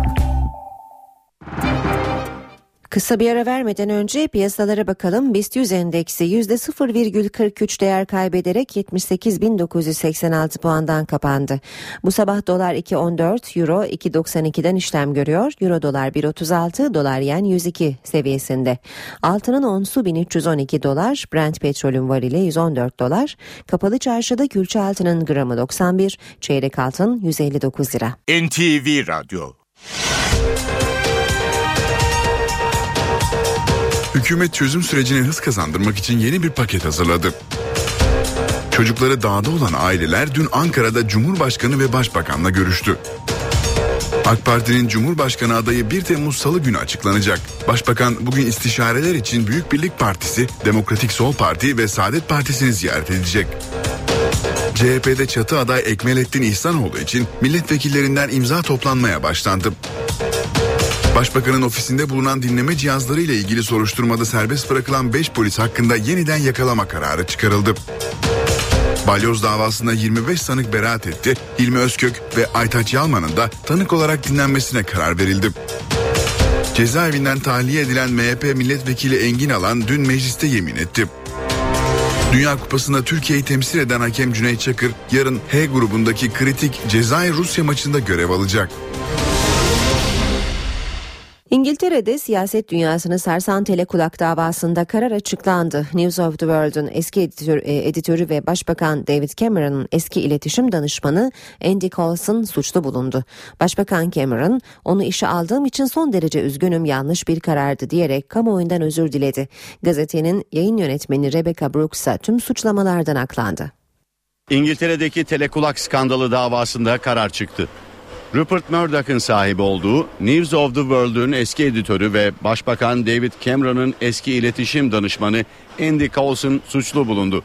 Kısa bir ara vermeden önce piyasalara bakalım. BIST 100 endeksi %0,43 değer kaybederek 78.986 puandan kapandı. Bu sabah dolar 2.14, euro 2.92'den işlem görüyor. Euro dolar 1.36, dolar yen 102 seviyesinde. Altının onsu 1312 dolar, Brent petrolün varili 114 dolar. Kapalı çarşıda külçe altının gramı 91, çeyrek altın 159 lira.
NTV Radyo
Hükümet çözüm sürecine hız kazandırmak için yeni bir paket hazırladı. Çocukları dağda olan aileler dün Ankara'da Cumhurbaşkanı ve Başbakan'la görüştü. AK Parti'nin Cumhurbaşkanı adayı 1 Temmuz Salı günü açıklanacak. Başbakan bugün istişareler için Büyük Birlik Partisi, Demokratik Sol Parti ve Saadet Partisi'ni ziyaret edecek. CHP'de çatı aday Ekmelettin İhsanoğlu için milletvekillerinden imza toplanmaya başlandı. Başbakanın ofisinde bulunan dinleme cihazları ile ilgili soruşturmada serbest bırakılan 5 polis hakkında yeniden yakalama kararı çıkarıldı. Balyoz davasında 25 sanık beraat etti. Hilmi Özkök ve Aytaç Yalman'ın da tanık olarak dinlenmesine karar verildi. Cezaevinden tahliye edilen MHP milletvekili Engin Alan dün mecliste yemin etti. Dünya Kupası'nda Türkiye'yi temsil eden hakem Cüneyt Çakır yarın H grubundaki kritik Cezayir-Rusya maçında görev alacak.
İngiltere'de siyaset dünyasını sarsan telekulak davasında karar açıklandı. News of the World'un eski editör, e, editörü ve Başbakan David Cameron'ın eski iletişim danışmanı Andy Coulson suçlu bulundu. Başbakan Cameron onu işe aldığım için son derece üzgünüm yanlış bir karardı diyerek kamuoyundan özür diledi. Gazetenin yayın yönetmeni Rebecca Brooks'a tüm suçlamalardan aklandı.
İngiltere'deki telekulak skandalı davasında karar çıktı. Rupert Murdoch'ın sahibi olduğu News of the World'un eski editörü ve Başbakan David Cameron'ın eski iletişim danışmanı Andy Coulson suçlu bulundu.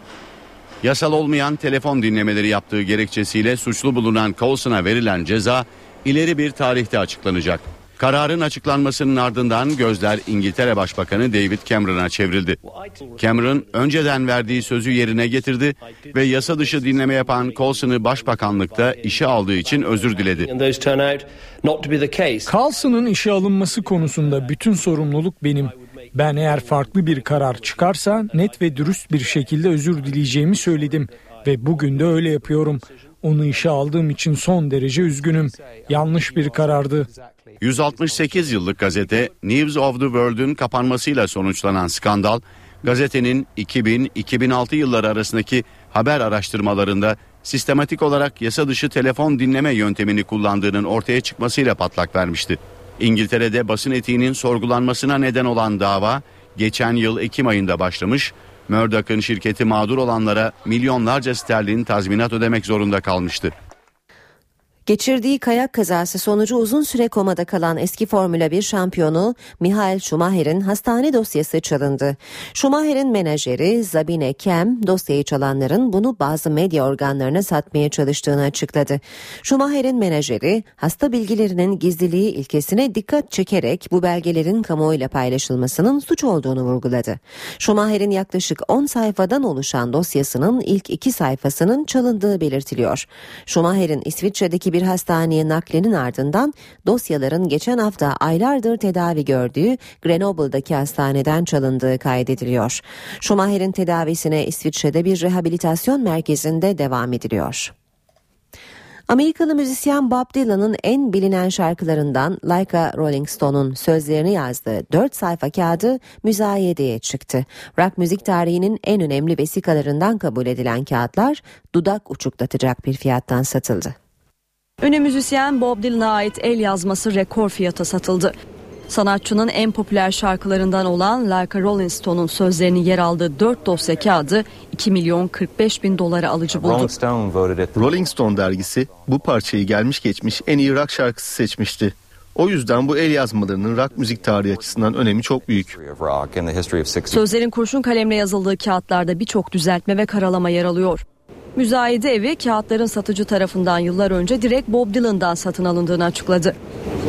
Yasal olmayan telefon dinlemeleri yaptığı gerekçesiyle suçlu bulunan Coulson'a verilen ceza ileri bir tarihte açıklanacak. Kararın açıklanmasının ardından gözler İngiltere Başbakanı David Cameron'a çevrildi. Cameron önceden verdiği sözü yerine getirdi ve yasa dışı dinleme yapan Coulson'ı başbakanlıkta işe aldığı için özür diledi.
Coulson'ın işe alınması konusunda bütün sorumluluk benim. Ben eğer farklı bir karar çıkarsa net ve dürüst bir şekilde özür dileyeceğimi söyledim ve bugün de öyle yapıyorum. Onu işe aldığım için son derece üzgünüm. Yanlış bir karardı.
168 yıllık gazete News of the World'ün kapanmasıyla sonuçlanan skandal, gazetenin 2000-2006 yılları arasındaki haber araştırmalarında sistematik olarak yasa dışı telefon dinleme yöntemini kullandığının ortaya çıkmasıyla patlak vermişti. İngiltere'de basın etiğinin sorgulanmasına neden olan dava geçen yıl Ekim ayında başlamış, Murdoch'ın şirketi mağdur olanlara milyonlarca sterlin tazminat ödemek zorunda kalmıştı.
Geçirdiği kayak kazası sonucu uzun süre komada kalan eski Formula 1 şampiyonu Michael Schumacher'in hastane dosyası çalındı. Schumacher'in menajeri Zabine Kem dosyayı çalanların bunu bazı medya organlarına satmaya çalıştığını açıkladı. Schumacher'in menajeri hasta bilgilerinin gizliliği ilkesine dikkat çekerek bu belgelerin kamuoyuyla paylaşılmasının suç olduğunu vurguladı. Schumacher'in yaklaşık 10 sayfadan oluşan dosyasının ilk iki sayfasının çalındığı belirtiliyor. Schumacher'in İsviçre'deki bir hastaneye naklinin ardından dosyaların geçen hafta aylardır tedavi gördüğü Grenoble'daki hastaneden çalındığı kaydediliyor. Schumacher'in tedavisine İsviçre'de bir rehabilitasyon merkezinde devam ediliyor. Amerikalı müzisyen Bob Dylan'ın en bilinen şarkılarından Like a Rolling Stone'un sözlerini yazdığı 4 sayfa kağıdı müzayedeye çıktı. Rock müzik tarihinin en önemli vesikalarından kabul edilen kağıtlar dudak uçuklatacak bir fiyattan satıldı.
Ünlü müzisyen Bob Dylan'a ait el yazması rekor fiyata satıldı. Sanatçının en popüler şarkılarından olan Like a Rolling Stone'un sözlerinin yer aldığı 4 dosya kağıdı 2 milyon 45 bin dolara alıcı buldu.
Rolling Stone dergisi bu parçayı gelmiş geçmiş en iyi rock şarkısı seçmişti. O yüzden bu el yazmalarının rock müzik tarihi açısından önemi çok büyük.
Sözlerin kurşun kalemle yazıldığı kağıtlarda birçok düzeltme ve karalama yer alıyor. Müzayede evi kağıtların satıcı tarafından yıllar önce direkt Bob Dylan'dan satın alındığını açıkladı.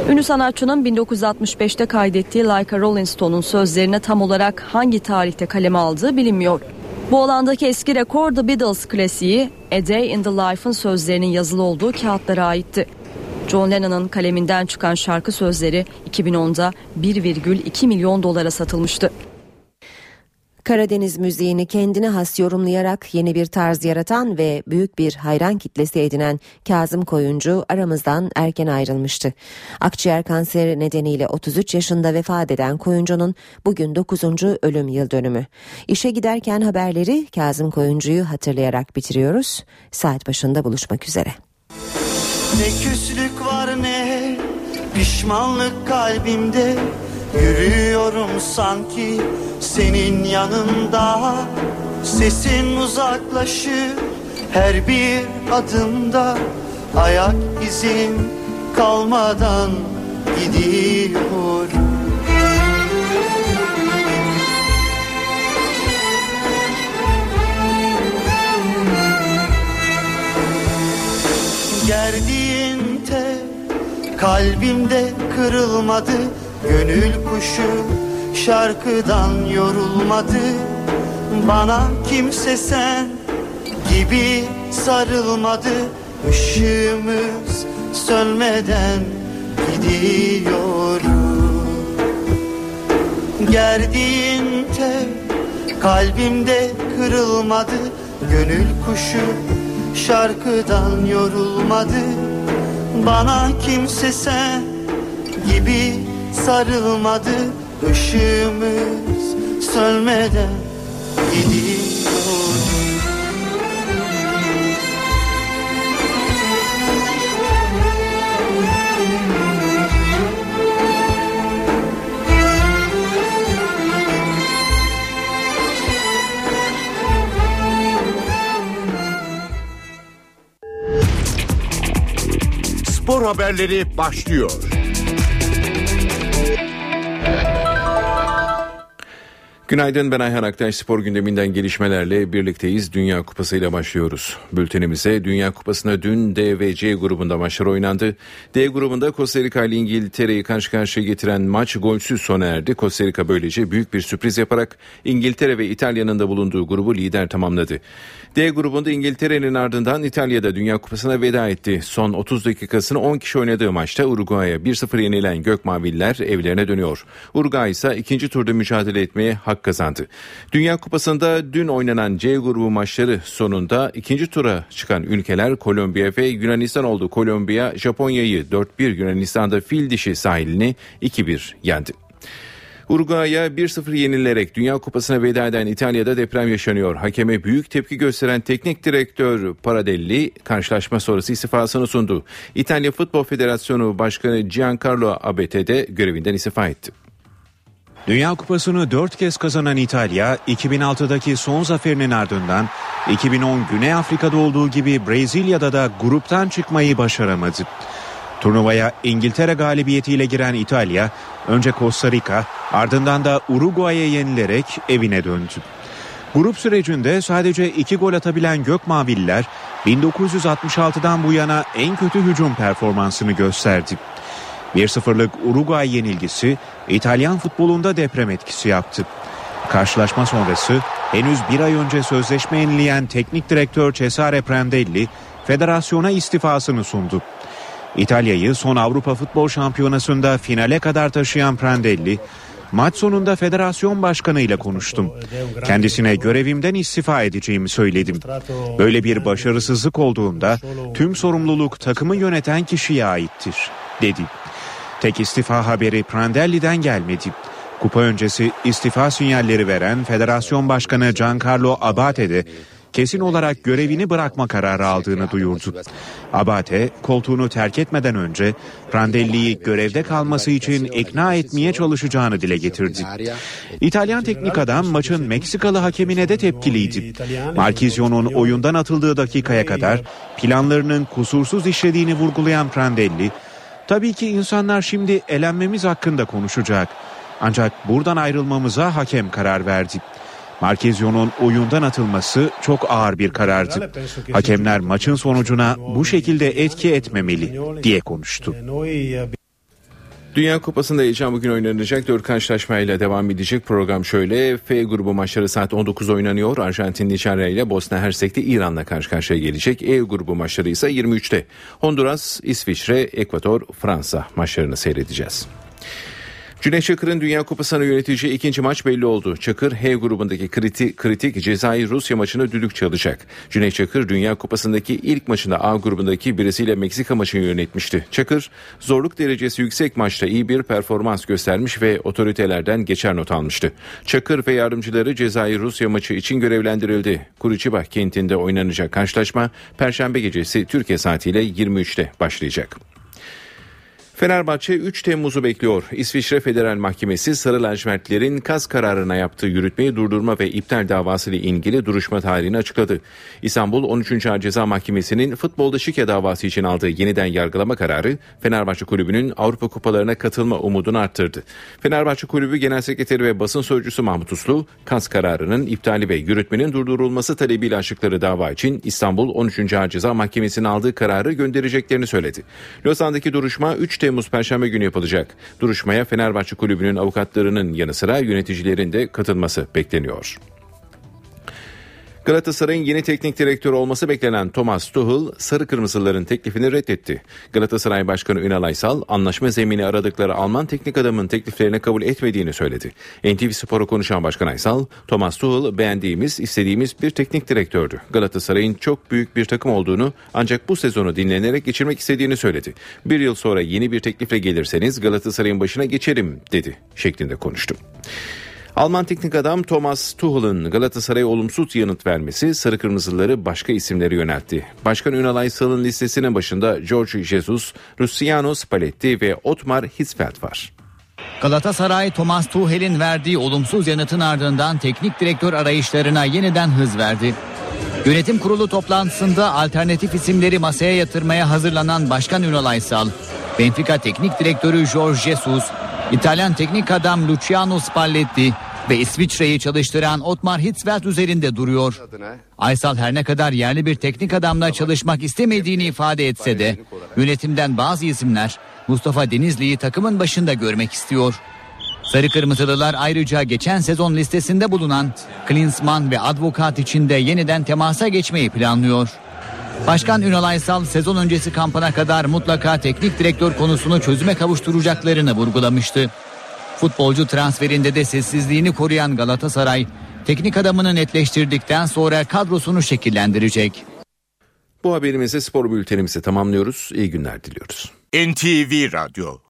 Ünlü sanatçının 1965'te kaydettiği Like a Rolling Stone'un sözlerine tam olarak hangi tarihte kaleme aldığı bilinmiyor. Bu alandaki eski rekor The Beatles klasiği A Day in the Life'ın sözlerinin yazılı olduğu kağıtlara aitti. John Lennon'ın kaleminden çıkan şarkı sözleri 2010'da 1,2 milyon dolara satılmıştı.
Karadeniz müziğini kendine has yorumlayarak yeni bir tarz yaratan ve büyük bir hayran kitlesi edinen Kazım Koyuncu aramızdan erken ayrılmıştı. Akciğer kanseri nedeniyle 33 yaşında vefat eden Koyuncu'nun bugün 9. ölüm yıl dönümü. İşe giderken haberleri Kazım Koyuncu'yu hatırlayarak bitiriyoruz. Saat başında buluşmak üzere.
Ne küslük var ne pişmanlık kalbimde Yürüyorum sanki senin yanında. Sesin uzaklaşır her bir adımda. Ayak izin kalmadan gidiyor. Gerdiğin tel kalbimde kırılmadı Gönül kuşu şarkıdan yorulmadı. Bana kimse sen gibi sarılmadı. Işığımız sönmeden gidiyor Gerdiğin tel kalbimde kırılmadı. Gönül kuşu şarkıdan yorulmadı. Bana kimse sen gibi sarılmadı ışığımız sönmeden gidiyor
Spor haberleri başlıyor.
Günaydın ben Ayhan Aktaş spor gündeminden gelişmelerle birlikteyiz. Dünya Kupası ile başlıyoruz. Bültenimize Dünya Kupası'na dün D ve C grubunda maçlar oynandı. D grubunda Costa Rica ile İngiltere'yi karşı karşıya getiren maç golsüz sona erdi. Costa Rica böylece büyük bir sürpriz yaparak İngiltere ve İtalya'nın da bulunduğu grubu lider tamamladı. D grubunda İngiltere'nin ardından İtalya'da Dünya Kupası'na veda etti. Son 30 dakikasını 10 kişi oynadığı maçta Uruguay'a 1-0 yenilen Gökmaviller evlerine dönüyor. Uruguay ise ikinci turda mücadele etmeye hak kazandı. Dünya Kupası'nda dün oynanan C grubu maçları sonunda ikinci tura çıkan ülkeler Kolombiya ve Yunanistan oldu. Kolombiya Japonya'yı 4-1 Yunanistan'da fil dişi sahilini 2-1 yendi. Uruguay'a 1-0 yenilerek Dünya Kupası'na veda eden İtalya'da deprem yaşanıyor. Hakeme büyük tepki gösteren teknik direktör Paradelli karşılaşma sonrası istifasını sundu. İtalya Futbol Federasyonu Başkanı Giancarlo Abete de görevinden istifa etti.
Dünya Kupası'nı 4 kez kazanan İtalya, 2006'daki son zaferinin ardından 2010 Güney Afrika'da olduğu gibi Brezilya'da da gruptan çıkmayı başaramadı. Turnuvaya İngiltere galibiyetiyle giren İtalya, önce Costa Rica, ardından da Uruguay'a yenilerek evine döndü. Grup sürecinde sadece iki gol atabilen Gökmaviller, 1966'dan bu yana en kötü hücum performansını gösterdi. 1-0'lık Uruguay yenilgisi İtalyan futbolunda deprem etkisi yaptı. Karşılaşma sonrası henüz bir ay önce sözleşme yenileyen teknik direktör Cesare Prandelli federasyona istifasını sundu. İtalya'yı son Avrupa Futbol Şampiyonası'nda finale kadar taşıyan Prandelli, Maç sonunda federasyon başkanı ile konuştum. Kendisine görevimden istifa edeceğimi söyledim. Böyle bir başarısızlık olduğunda tüm sorumluluk takımı yöneten kişiye aittir, dedi. Tek istifa haberi Prandelli'den gelmedi. Kupa öncesi istifa sinyalleri veren Federasyon Başkanı Giancarlo Abate de kesin olarak görevini bırakma kararı aldığını duyurdu. Abate koltuğunu terk etmeden önce Prandelli'yi görevde kalması için ikna etmeye çalışacağını dile getirdi. İtalyan teknik adam maçın Meksikalı hakemine de tepkiliydi. Marquisio'nun oyundan atıldığı dakikaya kadar planlarının kusursuz işlediğini vurgulayan Prandelli, Tabii ki insanlar şimdi elenmemiz hakkında konuşacak. Ancak buradan ayrılmamıza hakem karar verdi. Markezion'un oyundan atılması çok ağır bir karardı. Hakemler maçın sonucuna bu şekilde etki etmemeli diye konuştu.
Dünya Kupası'nda heyecan bugün oynanacak. Dört karşılaşmayla devam edecek program şöyle. F grubu maçları saat 19 oynanıyor. Arjantin Nijerya ile Bosna Hersek'te İran'la karşı karşıya gelecek. E grubu maçları ise 23'te. Honduras, İsviçre, Ekvator, Fransa maçlarını seyredeceğiz. Cüneyt Çakır'ın Dünya Kupası'nı yöneteceği ikinci maç belli oldu. Çakır H grubundaki kritik, kritik Cezayir-Rusya maçını düdük çalacak. Cüneyt Çakır Dünya Kupası'ndaki ilk maçında A grubundaki birisiyle Meksika maçını yönetmişti. Çakır zorluk derecesi yüksek maçta iyi bir performans göstermiş ve otoritelerden geçer not almıştı. Çakır ve yardımcıları Cezayir-Rusya maçı için görevlendirildi. Curitiba kentinde oynanacak karşılaşma Perşembe gecesi Türkiye saatiyle 23'te başlayacak. Fenerbahçe 3 Temmuz'u bekliyor. İsviçre Federal Mahkemesi Sarı Lacivertlerin kaz kararına yaptığı yürütmeyi durdurma ve iptal davası ile ilgili duruşma tarihini açıkladı. İstanbul 13. Ağır Ceza Mahkemesi'nin futbolda şike davası için aldığı yeniden yargılama kararı Fenerbahçe Kulübü'nün Avrupa Kupalarına katılma umudunu arttırdı. Fenerbahçe Kulübü Genel Sekreteri ve basın sözcüsü Mahmut Uslu, kaz kararının iptali ve yürütmenin durdurulması talebiyle açtıkları dava için İstanbul 13. Ağır Ceza Mahkemesi'nin aldığı kararı göndereceklerini söyledi. Lozan'daki duruşma 3 Temmuz Perşembe günü yapılacak. Duruşmaya Fenerbahçe Kulübü'nün avukatlarının yanı sıra yöneticilerin de katılması bekleniyor. Galatasaray'ın yeni teknik direktörü olması beklenen Thomas Tuchel sarı kırmızıların teklifini reddetti. Galatasaray Başkanı Ünal Aysal anlaşma zemini aradıkları Alman teknik adamın tekliflerini kabul etmediğini söyledi. NTV Spor'a konuşan Başkan Aysal, Thomas Tuchel beğendiğimiz, istediğimiz bir teknik direktördü. Galatasaray'ın çok büyük bir takım olduğunu ancak bu sezonu dinlenerek geçirmek istediğini söyledi. Bir yıl sonra yeni bir teklifle gelirseniz Galatasaray'ın başına geçerim dedi şeklinde konuştu. Alman teknik adam Thomas Tuchel'ın Galatasaray'a olumsuz yanıt vermesi sarı kırmızıları başka isimlere yöneltti. Başkan Ünal Aysal'ın listesinin başında George Jesus, Luciano Spalletti ve Otmar Hitzfeld var.
Galatasaray Thomas Tuchel'in verdiği olumsuz yanıtın ardından teknik direktör arayışlarına yeniden hız verdi. Yönetim kurulu toplantısında alternatif isimleri masaya yatırmaya hazırlanan Başkan Ünal Aysal, Benfica teknik direktörü Jorge Jesus, İtalyan teknik adam Luciano Spalletti ve İsviçre'yi çalıştıran Otmar Hitzfeld üzerinde duruyor. Aysal her ne kadar yerli bir teknik adamla çalışmak istemediğini ifade etse de yönetimden bazı isimler Mustafa Denizli'yi takımın başında görmek istiyor. Sarı Kırmızılılar ayrıca geçen sezon listesinde bulunan Klinsmann ve Advokat için de yeniden temasa geçmeyi planlıyor. Başkan Ünal Aysal sezon öncesi kampına kadar mutlaka teknik direktör konusunu çözüme kavuşturacaklarını vurgulamıştı. Futbolcu transferinde de sessizliğini koruyan Galatasaray, teknik adamını netleştirdikten sonra kadrosunu şekillendirecek.
Bu haberimizle spor bültenimizi tamamlıyoruz. İyi günler diliyoruz.
NTV Radyo